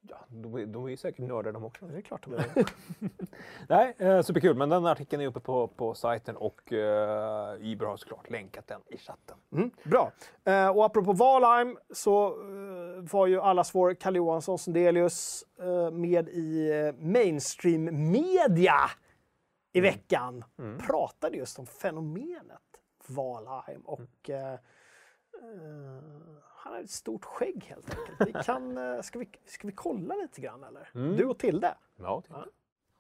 Ja, de, är- de är ju säkert nördar de också. Det är klart de är. Nej, eh, superkul. Men den artikeln är uppe på, på sajten och eh, Iber har såklart länkat den i chatten. Mm, bra. Eh, och apropå Valheim så eh, var ju allas vår Kalle Johansson Sundelius eh, med i eh, mainstream media i veckan. Pratade just om fenomenet Valheim och eh, eh, han har ett stort skägg helt enkelt. Vi kan, eh, ska, vi, ska vi kolla lite grann eller? Du och Tilde. Ja, titta.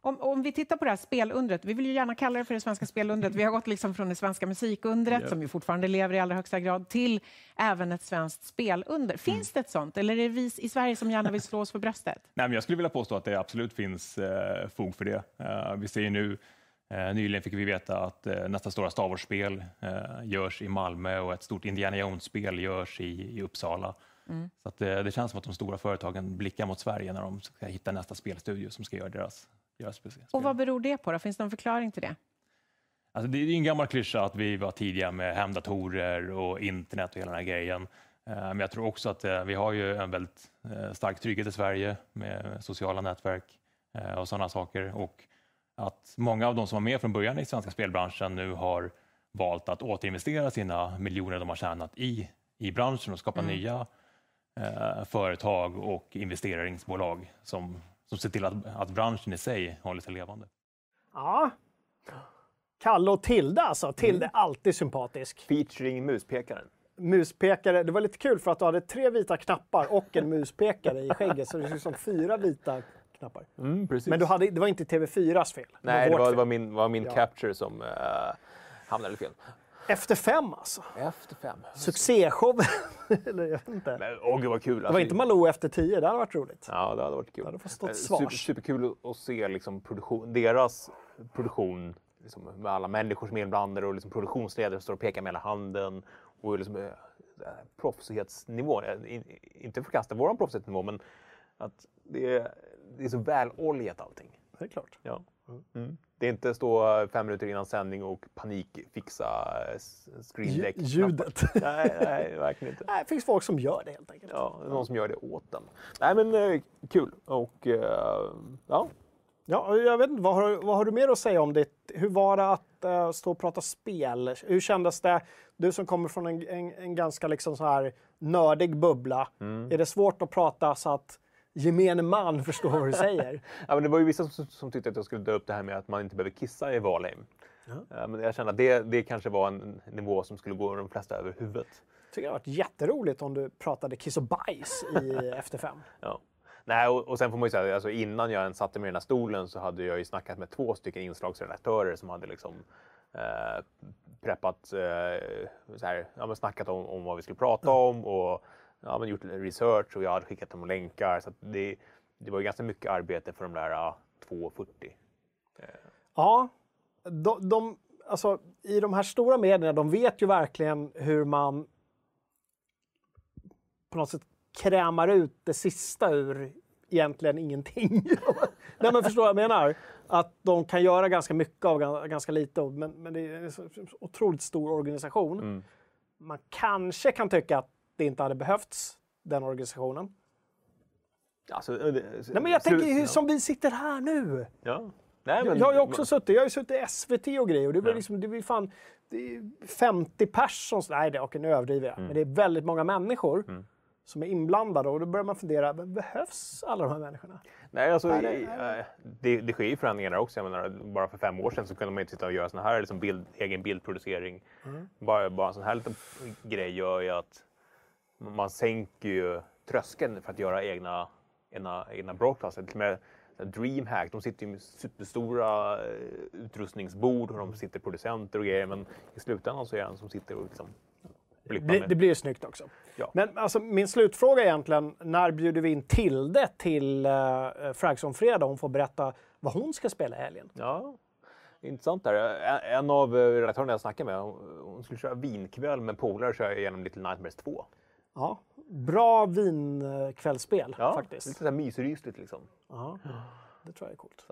Om, om vi tittar på det här spelundret, vi vill ju gärna kalla det för det svenska spelundret. Vi har gått liksom från det svenska musikundret, som ju fortfarande lever i allra högsta grad, till även ett svenskt spelunder. Finns det ett sånt, eller är det vi i Sverige som gärna vill slå oss för bröstet? Nej, men jag skulle vilja påstå att det absolut finns eh, fog för det. Eh, vi ser ju nu, nyligen fick vi veta att eh, nästa stora Star Wars-spel eh, görs i Malmö och ett stort Indiana Jones-spel görs i, i Uppsala. Så att, eh, det känns som att de stora företagen blickar mot Sverige när de ska hitta nästa spelstudio som ska göra deras spe- spel. Och vad beror det på? Då? Finns det någon förklaring till det? Alltså det är en gammal klyscha att vi var tidiga med hemdatorer och internet och hela den här grejen. Eh, Men jag tror också att eh, vi har ju en väldigt eh, stark trygghet i Sverige med sociala nätverk eh, och sådana saker. Och att många av de som var med från början i svenska spelbranschen nu har valt att återinvestera sina miljoner de har tjänat i, i branschen och skapa nya eh, företag och investeringsbolag som, som ser till att, att branschen i sig håller sig levande. Ja. Kalle och Tilde alltså. Tilde är alltid sympatisk. Featuring muspekaren. Muspekare, det var lite kul för att du hade tre vita knappar och en muspekare i skägget. Så det ser ut som fyra vita knappar. Mm. Men du hade, det var inte TV4s fel. Nej, det var, det var min, var min Ja. capture som uh, hamnade fel. Efter fem alltså. Efter fem. Succéshow. Eller jag vet inte. Men, åh, gud vad kul. Det var inte Malou efter tio, det hade varit roligt. Ja, det hade varit kul. hade fått stått Eh, svars. Super, superkul att se liksom produktion, deras produktion liksom, med alla människor som är inblandade och liksom produktionsledare som står och pekar med hela handen. Och liksom, eh, proffsighetsnivån, in, inte förkasta vår proffsighetsnivå, men att det är, det är så väloljat allting. Det är klart. Ja. Mm. Det är inte stå fem minuter innan sändning och panikfixa eh, screendeck. Ljudet. Nej, nej, verkligen inte. Nej, det finns folk som gör det helt enkelt. Ja, någon som gör det åt den. Nej, men eh, kul. Och eh, ja, Ja, jag vet inte, vad har, vad har du mer att säga om det? Hur var det att stå och prata spel? Hur kändes det? Du som kommer från en, en, en ganska liksom så här nördig bubbla. Mm. Är det svårt att prata så att gemene man förstår vad du säger? Ja, men det var ju vissa som, som tyckte att jag skulle dra upp det här med att man inte behöver kissa i Valheim. Ja, men jag kände att det, det kanske var en nivå som skulle gå de flesta över huvudet. tycker det har varit jätteroligt om du pratade kiss och bajs i Efter fem. Ja. Nej, och, och sen får man ju säga, alltså innan jag ens satte mig i den här stolen så hade jag ju snackat med två stycken inslagsredaktörer som hade liksom eh, preppat, eh, så här, ja, snackat om, om vad vi skulle prata om och ja, men gjort research och jag hade skickat dem länkar. Så det, det var ganska mycket arbete för de där ja, 2.40. Ja, de, de, alltså, i de här stora medierna, de vet ju verkligen hur man på något sätt krämar ut det sista ur egentligen ingenting. Nej men förstår vad jag menar? Att de kan göra ganska mycket av gan- ganska lite, men, men det är en otroligt stor organisation. Man kanske kan tycka att det inte hade behövts, den organisationen. Alltså, eh, Nej men jag tänker ju ja. som vi sitter här nu. Ja. Nej, men, Jag, har ju också suttit, jag har ju suttit i SVT och grejer och det var liksom, det var fan det är 50 personer, nej det, okej, nu överdriver jag, men det är väldigt många människor som är inblandade och då börjar man fundera, men behövs alla de här människorna? Nej, alltså, Nej, det- i- eh, det, det sker ju förändringar där också. Jag menar, bara för fem år sedan så kunde man ju inte sitta och göra sån här liksom bild, egen bildproducering. Bara, bara en sån här liten grej gör ju att man sänker ju tröskeln för att göra egna, egna, egna broadcaster. Till och med Dreamhack, de sitter ju med superstora eh, utrustningsbord och de sitter producenter och grejer. Men i slutändan så är det en som sitter och liksom Det, det blir ju snyggt också. Ja. Men alltså, min slutfråga är egentligen, när bjuder vi in Tilde till uh, Fragsson Fredag? Hon får berätta vad hon ska spela i helgen. Ja, intressant där. En, av eh, redaktörerna jag snackade med, hon, hon skulle köra vinkväll med polare och köra igenom Little Nightmares 2. Ja. Bra vinkvällsspel Ja, faktiskt. lite sådär mysrysligt liksom. Ja. Det tror jag är coolt.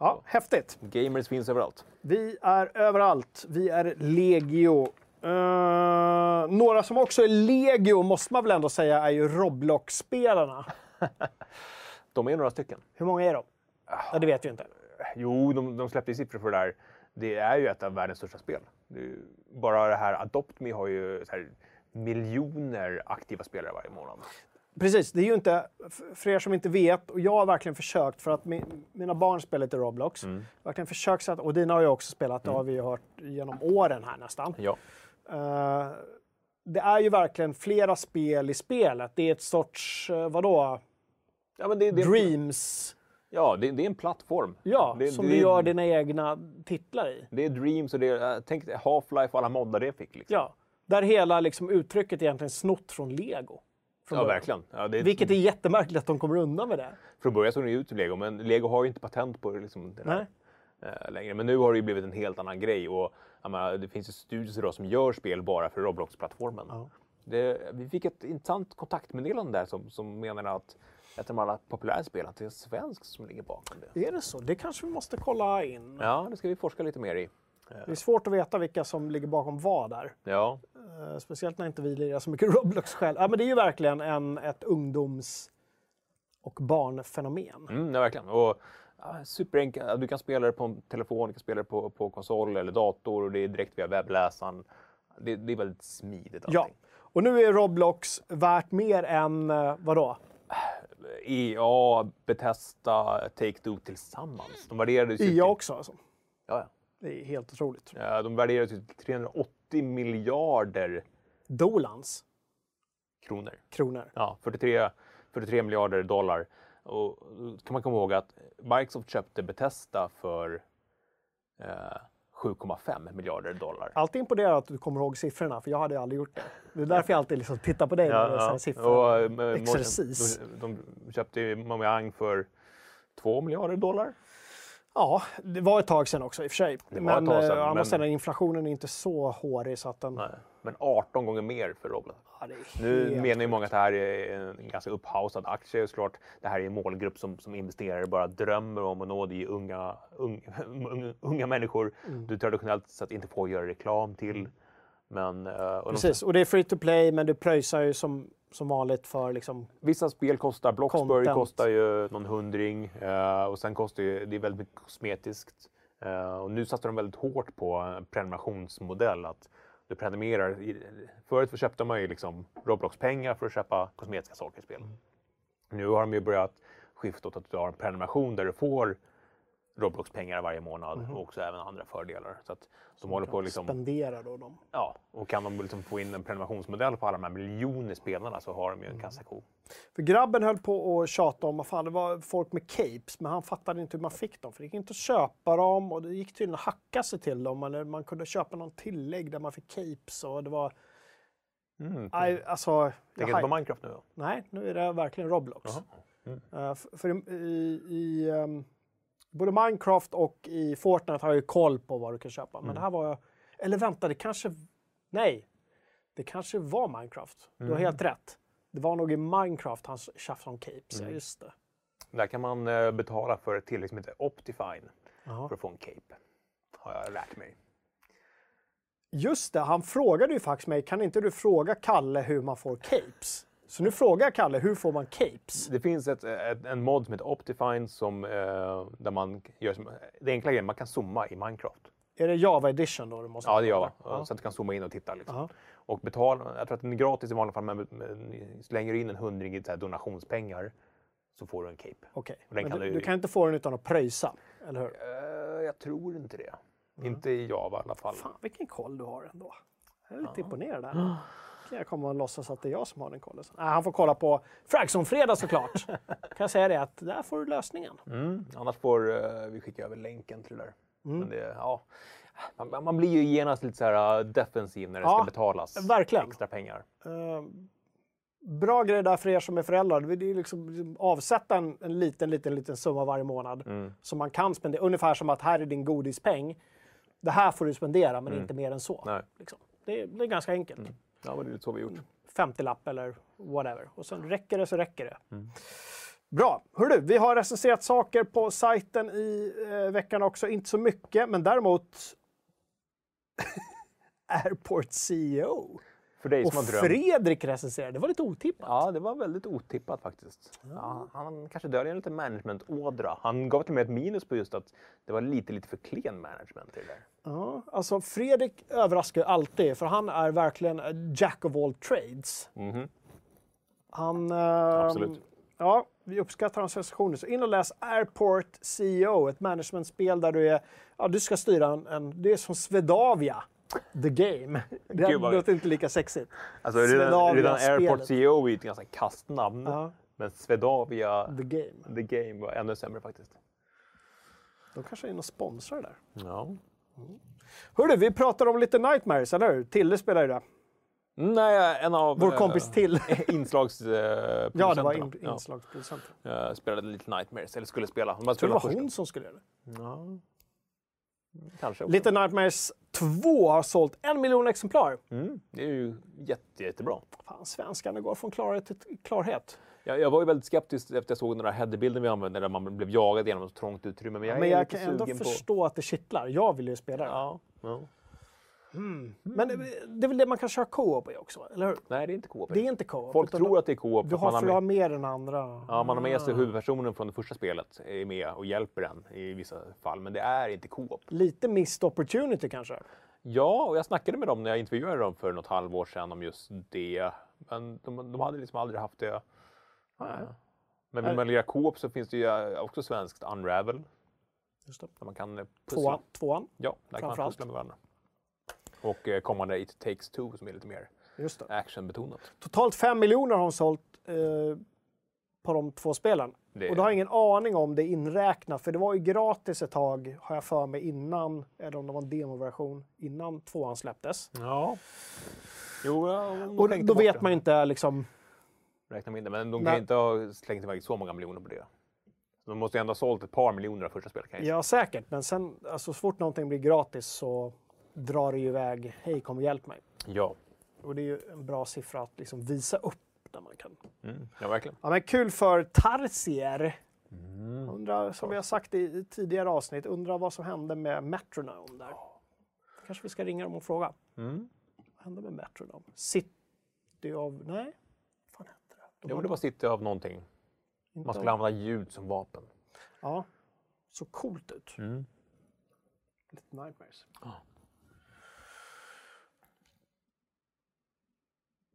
Ja, häftigt. Gamers finns överallt. Vi är överallt. Vi är legio. Eh, några som också är legio, måste man väl ändå säga, är ju Roblox-spelarna. De är några stycken. Hur många är de? Ja, det vet vi inte. Jo, de, de släppte siffror för det där. Det är ju ett av världens största spel. Ju, bara det här Adopt Me har ju miljoner aktiva spelare varje månad. Precis, det är ju inte, för er som inte vet, och jag har verkligen försökt, för att min, mina barn spelar lite Roblox. Verkligen försökt, så att, och dina har ju också spelat, det har vi ju hört genom åren här nästan. Ja. Eh, det är ju verkligen flera spel i spelet. Det är ett sorts, uh, vadå, ja det, det, Dreams. Ja, det, det är en plattform. Ja, det, som du gör dina egna titlar i. Det är Dreams och det är, äh, tänk Half-Life och alla moddar det fick. Liksom. Ja, där hela liksom, uttrycket är egentligen snott från Lego. Från ja början. verkligen. Ja, det, Vilket är jättemärkligt att de kommer undan med det. Från början såg det ut som Lego, men Lego har ju inte patent på det, liksom, det där, eh, längre. Men nu har det ju blivit en helt annan grej. Och, menar, det finns ju studios idag som gör spel bara för Roblox-plattformen. Det, vi fick ett intressant kontaktmeddelande där som, som menade att ett av de allra populära spelen, att det är en svensk som ligger bakom det. Är det så? Det kanske vi måste kolla in. Ja, det ska vi forska lite mer i. Det är svårt att veta vilka som ligger bakom vad där. Ja, Eh, Speciellt när inte vi lirar så mycket Roblox själv. Ja, men det är ju verkligen en, ett ungdoms och barnfenomen. mm, ja verkligen. Och, ja, superenkelt. Du kan spela det på en telefon, du kan spela det på, på konsol eller dator och det är direkt via webbläsaren. Det, det är väldigt smidigt allting. Ja, och nu är Roblox värt mer än eh, vadå? EA, Bethesda, Take-Two tillsammans. De värderades ju till, också alltså. ja, ja. Det är helt otroligt. Ja, de värderades ju till 380 miljarder Dolans kronor. kronor. Ja, 43, 43 miljarder dollar. Och då kan man komma ihåg att Microsoft köpte Bethesda för eh, 7,5 miljarder dollar. Alltid imponerad att du kommer ihåg siffrorna, för jag hade aldrig gjort det. Det är därför jag alltid liksom tittar på dig när du säger siffror. Och, eh, Exercis. De, de köpte ju Mojang för 2 miljarder dollar. Ja, det var ett tag sedan också i och för sig. Men eh, å andra men- sidan, inflationen är inte så hårig så att den... Nej, men 18 gånger mer för Roblox. Ja, Nu menar ju många att det här är en ganska upphausad aktie. Såklart, det här är en målgrupp som, som investerare bara drömmer om att nå. Det är unga, unga, unga människor Mm. du traditionellt sett inte får göra reklam till. Men, eh, och de- Precis, och det är free to play, men du pröjsar ju som, som vanligt för liksom... Vissa spel kostar, Bloxburg Content. kostar ju någon hundring eh, och sen kostar ju, det är väldigt mycket kosmetiskt. Eh, och nu satsar de väldigt hårt på en prenumerationsmodell. Att du prenumererar. Förut köpte man ju liksom Roblox-pengar för att köpa kosmetiska saker i spel. Nu har de ju börjat skifta åt att du har en prenumeration där du får Roblox-pengar varje månad och också även andra fördelar. Så att de håller på liksom, Spendera då dem. ja, och kan de liksom få in en prenumerationsmodell på alla de här miljoner spelarna så har de ju en kassako. För grabben höll på att tjata om att fan, det var folk med capes, men han fattade inte hur man fick dem. För det gick inte att köpa dem och det gick tydligen att hacka sig till dem. Eller man kunde köpa någon tillägg där man fick capes och det var... Mm. Nej, alltså... Tänker inte på Minecraft nu då? Nej, nu är det verkligen Roblox. Mm. F- för i, i, i ehm, både Minecraft och i Fortnite har jag ju koll på vad du kan köpa. Mm. Men det här var... Eller vänta, det kanske... Nej. Det kanske var Minecraft. Du Mm. har helt rätt. Det var nog i Minecraft han tjafsade om capes. Mm. Ja, just det. Där kan man eh, betala för ett tillägg som heter Optifine Jaha. för att få en cape. Har jag lärt mig. Just det, han frågade ju faktiskt mig, kan inte du fråga Kalle hur man får capes? Så nu frågar jag Kalle, hur får man capes? Det finns ett, ett, en mod som heter Optifine som, eh, där man gör som, det enkla grejen, man kan zooma i Minecraft. Är det Java edition då? Du måste Ja, det gör Ja. man. Så att du kan zooma in och titta. Liksom. Ja. Och betala, jag tror att den är gratis i vanliga fall, men, slänger du in en hundring i donationspengar så får du en cape. Okej, den men kan du, du- kan inte få den utan att pröjsa, eller hur? Eh, jag tror inte det. Inte i Java i alla fall. Fan, vilken koll du har ändå. Jag är lite imponerad här. Jag komma och låtsas att det är jag som har den kollen? Nej, han får kolla på Fragson-fredag såklart. kan jag säga det att där får du lösningen. Mm. Annars får eh, vi skicka över länken till det där. Mm. Men det, ja, man, man blir ju genast lite så här uh, defensiv när det Ja, ska betalas verkligen. extra pengar. Eh, bra grej där för er som är föräldrar. Det är liksom, liksom avsätta en, en liten, liten, liten summa varje månad Mm. som man kan spendera. Ungefär som att här är din godispeng. Det här får du spendera, men inte mer än så. Liksom. Det, det är ganska enkelt. Ja, men det är så vi gjort. 50-lapp eller whatever. Och sen räcker det så räcker det. Mm. Bra! Hörru, vi har recenserat saker på sajten i eh, veckan också. Inte så mycket, men däremot Airport CEO. För dig Och som har drömt. Fredrik recenserade. Det var lite otippat. Ja, det var väldigt otippat faktiskt. Ja, han kanske döljer en liten management-ådra. Han gav till och med ett minus på just att det var lite, lite för klen management i det där. Ja, alltså Fredrik överraskar ju alltid, för han är verkligen jack of all trades. Mhm. Han... eh, Absolut. Ja, vi uppskattar hans recensioner. Så in och läs Airport CEO, ett managementspel där du är... Ja, du ska styra en... en det är som Swedavia, the game. Det Gud, vad- låter inte lika sexigt. Alltså, redan, redan Airport. CEO är ju ett ganska kastnamn. Ja, Men Swedavia, the game. The Game, var ännu sämre faktiskt. De kanske är inne och sponsrar där. Ja. Hörru, vi pratar om lite Nightmares, eller hur? Tille spelar ju det. Nej, en av... Vår eh, kompis Till. inslagsproducenterna. Ja, det var in, inslagsproducenten. Ja, spelade lite Nightmares, eller skulle spela. De Jag tror det var hon som skulle göra det. Ja. Kanske. Little Nightmares 2 har sålt en miljon exemplar. Mm, det är ju jätte, jättebra. Fan, svenskarna går från klarhet till klarhet. Jag, jag var ju väldigt skeptisk efter jag såg några headerbilder vi använde där man blev jagad genom ett trångt utrymme. Men jag, Men jag kan ändå på... förstå att det kittlar. Jag vill ju spela det. Ja, ja. Men det, det är väl det man kan köra co-op i också, eller hur? Nej, det är inte co-op. Det är inte co-op. Folk tror att det är co-op. Du har man har ha med, med den andra. ja, man har med sig huvudpersonen från det första spelet är med och hjälper den i vissa fall. Men det är inte co-op. Lite missed opportunity kanske. Ja, och jag snackade med dem när jag intervjuade dem för något halvår sedan om just det. Men de, de hade liksom aldrig haft det. Men vill man lira co-op så finns det ju också svenskt Unravel. Just det. Där man kan eh, Tvåan. Tvåan. Ja, där kan man pussla med varandra. Och eh, kommande It takes two som är lite mer Just det. actionbetonat. Totalt 5 miljoner har de sålt eh, på de två spelen. Det- Och då har jag ingen aning om det är inräknat, för det var ju gratis ett tag, har jag för mig, innan, eller om det var en demoversion, innan tvåan släpptes. Ja. Jo, ja, de Och då vet det. man inte liksom... Räkna med det. Men de Nej. kan inte ha slängt iväg så många miljoner på det. De måste ju ändå ha sålt ett par miljoner av första spelet. Jag. Ja, säkert. Men sen, alltså, så fort någonting blir gratis så drar det iväg, hej kom och hjälp mig. ja. Och det är ju en bra siffra att liksom visa upp där man kan. Mm. ja, verkligen. Ja, men kul för Tarsier. Mm. Undrar, som vi har sagt i, i tidigare avsnitt, undrar vad som hände med Metronome där. Kanske vi ska ringa dem och fråga. Mm. Vad hände med Metronome? City of... Nej? Vad fan hette det? De Jo, det var City av någonting. inte Man skulle av- använda ljud som vapen. Ja. Så coolt ut. Mm. Lite nightmares.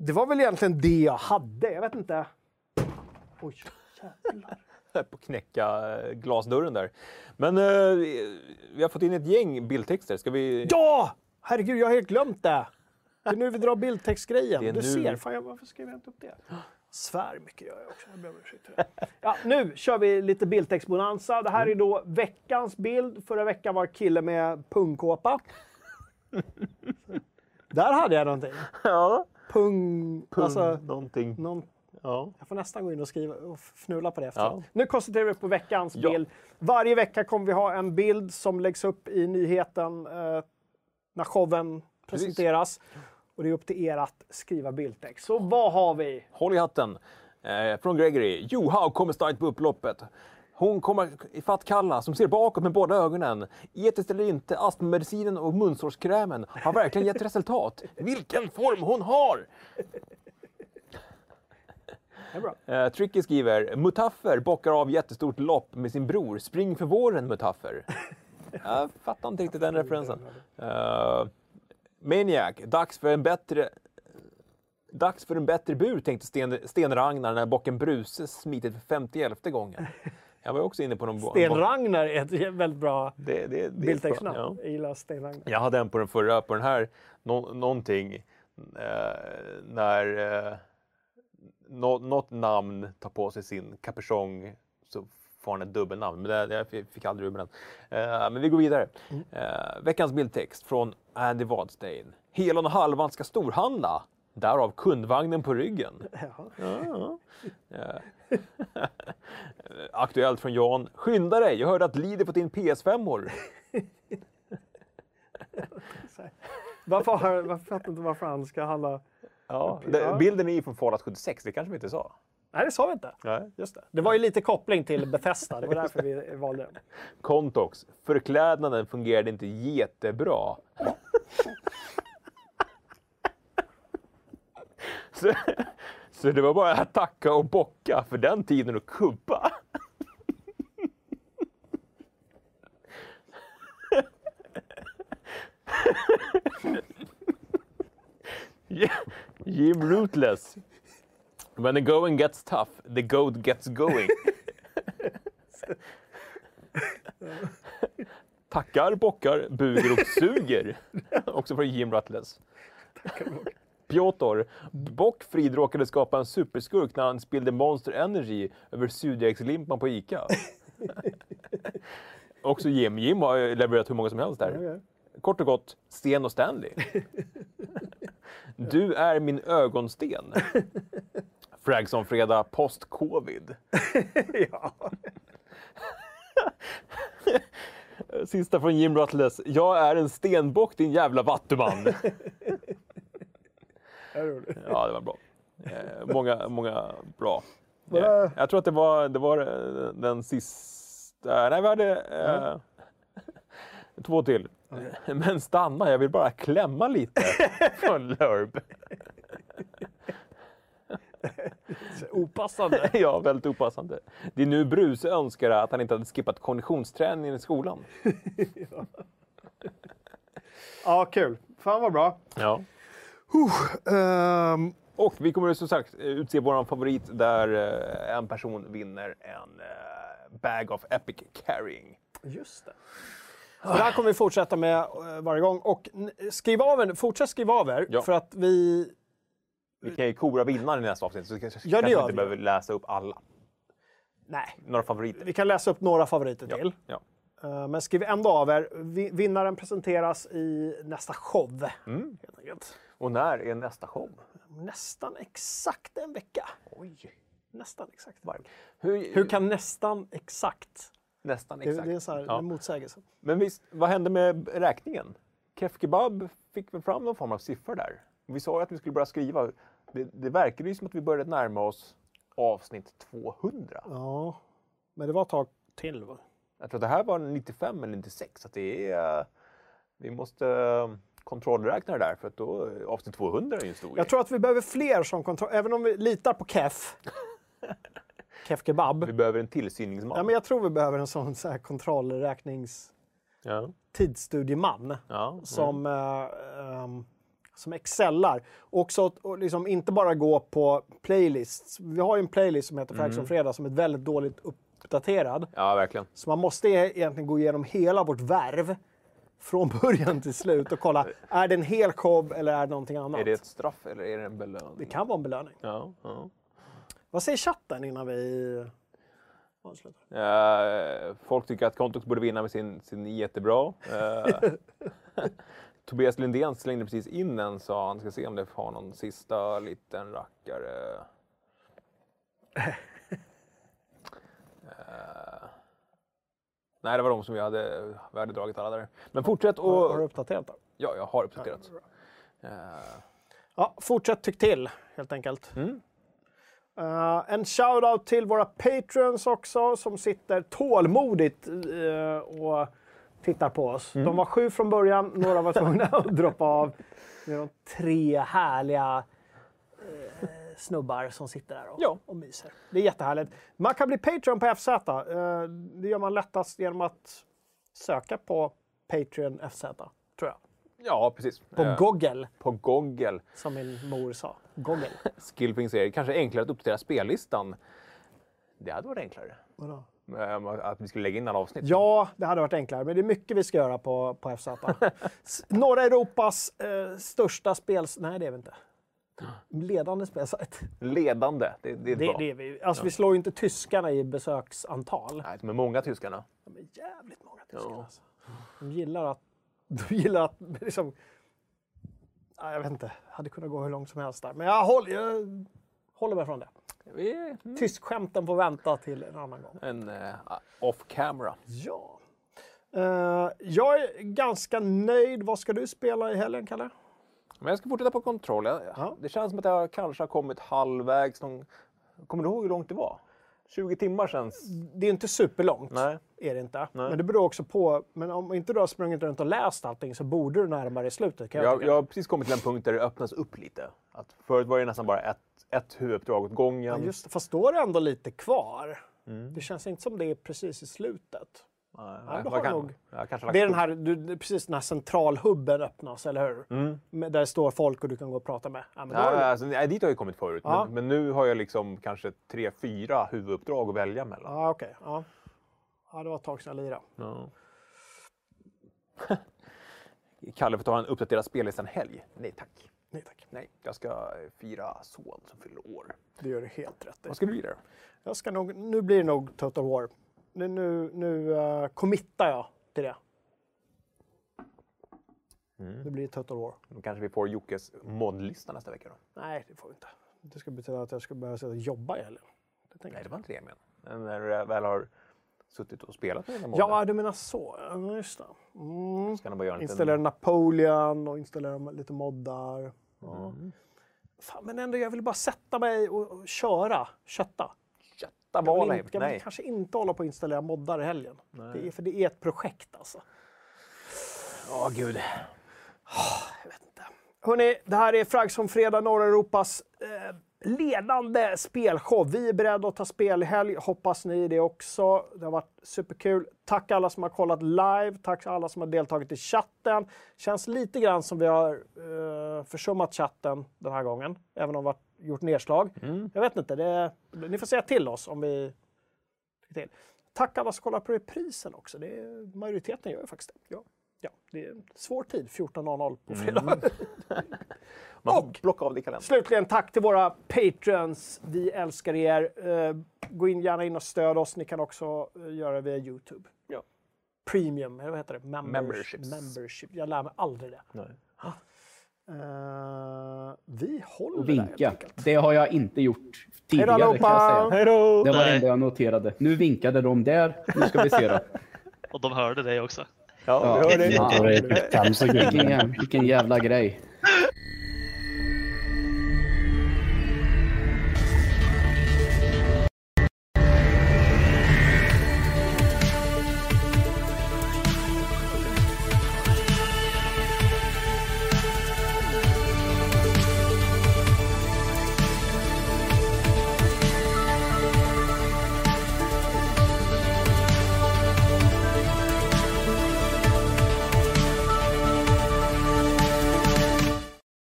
Det var väl egentligen det jag hade. Jag vet inte. Oj, jävlar. på att knäcka eh, glasdörren där. Men eh, vi har fått in ett gäng bildtexter. Ska vi... Ja! Herregud, jag har helt glömt det. Det är nu vi drar bildtextgrejen. Du nu. ser. Fan, jag, varför skrev jag inte upp det? Svär mycket gör jag också. Jag ber om ursäkt för det. Ja, nu kör vi lite bildtextbonanza. Det här är då veckans bild. Förra veckan var kille med pungkåpa. Där hade jag någonting. Ja. Pung... Pung, Alltså, någonting. någon, Ja. jag får nästan gå in och skriva och fnula på det efteråt. Ja. Nu koncentrerar vi oss på veckans Ja. bild. Varje vecka kommer vi ha en bild som läggs upp i nyheten eh, när showen presenteras. Och det är upp till er att skriva bildtext. Så vad har vi? Håll i hatten. Eh, från Gregory. Johaug kommer starkt på upploppet. Hon kommer ifatt Kalla som ser bakåt med båda ögonen. Etiskt eller inte, astmamedicinen och munsårskrämen har verkligen gett resultat. Vilken form hon har! Eh, Tricky skriver, Mutaffer bockar av jättestort lopp med sin bror. Spring för våren Mutaffer. Jag fattar inte riktigt den referensen. Uh, Maniac, dags för en bättre... Dags för en bättre bur tänkte Sten, Sten Ragnar när bocken Bruse smitit för 51 gången. Jag var också inne på någon... Sten Ragnar är ett väldigt bra Det, det, det är bildtextnamn. ja. Jag gillar Sten Ragnar. Jag hade en på den förra, på den här, nå, någonting eh, när eh, nå, något namn tar på sig sin kapuschong så får han ett dubbelnamn. Men det, jag fick aldrig ur med den. Eh, men vi går vidare. Eh, veckans bildtext från Andy Wadstein. Helon och halvan ska storhandla. Därav kundvagnen på ryggen. Ja. Eh, Aktuellt från Jan. Skynda dig, jag hörde att Lidl fått in PS5-or. Varför, har, varför fattar inte varför han ska handla... Ja. det, bilden är ju från Fallout 76, det kanske vi inte sa. Nej, det sa vi inte. Nej. Just det. det var ju lite koppling till Bethesda. Det var därför vi valde den. Contox, förklädnaden fungerade inte jättebra. så, så det var bara att tacka och bocka för den tiden och kubba. Jim Rootless. When the going gets tough, the goat gets going. Tackar, bockar, buger och suger. Också från Jim Rutless. Piotr. Bock Frid råkade skapa en superskurk när han spillde Monster Energy över surdegslimpan på Ica. Också Jim. Jim har levererat hur många som helst där. Okej. Kort och gott, Sten och Stanley. Du är min ögonsten. Fragson Fredag post-covid. ja. Sista från Jim Rutless. Jag är en stenbock din jävla vattuman. Det roligt. Ja, det var bra. Eh, många, många bra. Ja, det... Jag tror att det var, det var eh, den sista... Nej, vi hade eh, två till. Men stanna, jag vill bara klämma lite från Lurb. Opassande. ja, väldigt opassande. Det är nu Bruse önskar att han inte hade skippat konditionsträningen i skolan. Ja, kul. Fan vad bra. Ja. Ehm, Och vi kommer som sagt utse vår favorit där eh, en person vinner en eh, bag of epic carrying. Just det. Så det här kommer vi fortsätta med eh, varje gång. Och skriv av er, fortsätt skriva av er. Ja. För att vi... Vi kan ju kora vinnaren i nästa avsnitt så kanske Ja, det kanske gör inte vi. behöver läsa upp alla. Nej, Några favoriter. vi kan läsa upp några favoriter till. Ja. Eh, Men skriv ändå av er. Vi- Vinnaren presenteras i nästa show. Mm. Helt enkelt. Och när är nästa show? Nästan exakt en vecka. Oj. Nästan exakt. Hur, Hur kan nästan exakt? Nästan exakt. det är sån här Ja. en motsägelse. Men visst, vad hände med räkningen? Kef Kebab fick väl fram någon form av siffror där? Vi sa ju att vi skulle börja skriva. Det, det verkade ju som att vi började närma oss avsnitt 200. Ja, men det var ett tag till. Va? Jag tror att det här var 95 eller 96. Så att det är, eh, vi måste kontrollräkna det där för att då avsnitt 200 är ju en stor Jag grej. tror att vi behöver fler som kontroll... Även om vi litar på Kef. Kef Kebab. Vi behöver en tillsyningsman. Ja, men jag tror vi behöver en sån så här kontrollräknings... ja. tidsstudieman Ja. som, eh, ehm, som excellar. Också och liksom inte bara gå på playlists. Vi har ju en playlist som heter Frags Mm. om fredag som är väldigt dåligt uppdaterad. ja, verkligen. Så man måste e- egentligen gå igenom hela vårt värv från början till slut och kolla, är det en hel show eller är det någonting annat? Är det ett straff eller är det en belöning? Det kan vara en belöning. Ja, ja. Vad säger chatten innan vi avslutar? Eh, folk tycker att Kontox borde vinna med sin, sin jättebra. Eh, Tobias Lindén slängde precis in en sa han. Ska se om det har någon sista liten rackare. nej, det var de som vi hade, vi hade dragit alla där. Men fortsätt och... Har, har du uppdaterat då? Ja, jag har uppdaterat. Eh, Ja, fortsätt tyck till helt enkelt. Mm. Eh, en shout-out till våra patrons också som sitter tålmodigt eh, och tittar på oss. Mm. De var sju från början, några var tvungna att droppa av. Det är de tre härliga eh, snubbar som sitter där och, Ja. och myser. Det är jättehärligt. Man kan bli Patreon på FZ. Eh, det gör man lättast genom att söka på Patreon FZ, tror jag. ja, precis. På Eh, Google, på Google. som min mor sa. Google. Skillfing säger kanske enklare att uppdatera spellistan. Det hade varit enklare. Vadå? Eh, Att vi skulle lägga in alla avsnitt. Ja, det hade varit enklare, men det är mycket vi ska göra på, på FZ. Norra Europas eh, största spels... Nej, det är vi inte. Ledande spelsajt. Ledande. Det, det är Det, bra. det är vi. Alltså, Vi slår ju inte tyskarna i besöksantal. Nej, är många tyskarna. De är jävligt många tyskar. Ja. Alltså. De gillar att... De gillar att liksom... Ja, jag vet inte. Hade kunnat gå hur långt som helst där. Men jag, håll, jag håller mig från det. Mm, Tyskskämten får vänta till en annan gång. en uh, off camera. Ja. Eh, jag är ganska nöjd. Vad ska du spela i helgen, Kalle? Men jag ska fortsätta på kontroll. Ja. Det känns som att jag kanske har kommit halvvägs. Någon... Kommer du ihåg hur långt det var? 20 timmar känns... Det är inte superlångt. Nej. Är det inte. Nej. Men det beror också på. Men om inte du har sprungit runt och läst allting så borde du närma dig slutet. Kan jag, Jag, jag har precis kommit till en punkt där det öppnas upp lite. Att förut var det nästan bara ett, ett huvuduppdrag åt gången. Ja, just, fast då är det ändå lite kvar. Mm. Det känns inte som det är precis i slutet. Ja, har kan- nog- jag har Det är den här, du, precis den här centralhubben öppnas, eller hur? Mm. Där det står folk och du kan gå och prata med. Ja, men har Ja, du- alltså, nej, dit har jag kommit förut. Ja. Men, men nu har jag liksom kanske tre, fyra huvuduppdrag att välja mellan. ja okej. Ja. ja, det var ett tag sedan jag lirade. Ja. Kalle får ta en uppdaterad spellista en helg. Nej tack. Nej tack. Nej, jag ska fira son som fyller år. Det gör du helt rätt i. Vad ska du göra? Jag ska nog, nu blir det nog Total War. Nu, nu, nu uh, committar jag till det. Mm. Nu blir det Total War. Då kanske vi får Jockes modlista nästa vecka då. Nej, det får vi inte. Det ska betyda att jag ska börja jobba i helgen. Det Nej, det var inte det jag menade. Men när du väl har suttit och spelat med modden, Ja, du menar så. Just det. Mm. ska bara göra en liten... Installera Napoleon och installera lite moddar. Ja. Mm. Fan, men ändå, jag vill bara sätta mig och, och köra, kötta. Jag vill, inte, vill Nej. kanske inte hålla på att installera moddar i helgen. Det är, för det är ett projekt alltså. Ja, gud. Jag vet inte. Hörrni, det här är Frags som fredag, norra Europas eh, ledande spelshow. Vi är beredda att ta spelhelg. Hoppas ni är det också. Det har varit superkul. Tack alla som har kollat live. Tack alla som har deltagit i chatten. Känns lite grann som vi har eh, försummat chatten den här gången. Även om vi har gjort nedslag. Jag vet inte. Det, ni får säga till oss om vi... Till. Tack alla som kollar på reprisen också. Det är, majoriteten gör ju faktiskt det. Ja. Ja, det är en svår tid, 14.00 på fredag. Man får Och- blocka av det kalendern. Slutligen tack till våra patrons. Vi älskar er. Eh, gå in gärna in och stöd oss. Ni kan också eh, göra det via Youtube. Ja. Premium, eller vad heter det? Members, Memberships. Membership. Jag lär mig aldrig det. Nej. Eh, vi håller Och där vinka. enkelt. Det har jag inte gjort tidigare då kan jag säga. Hej då! Det var det Nej. enda jag noterade. Nu vinkade de där. Nu ska vi se då. Och de hörde dig också. Ja, Ja. vi hör dig. Ja. Vilken jävla grej.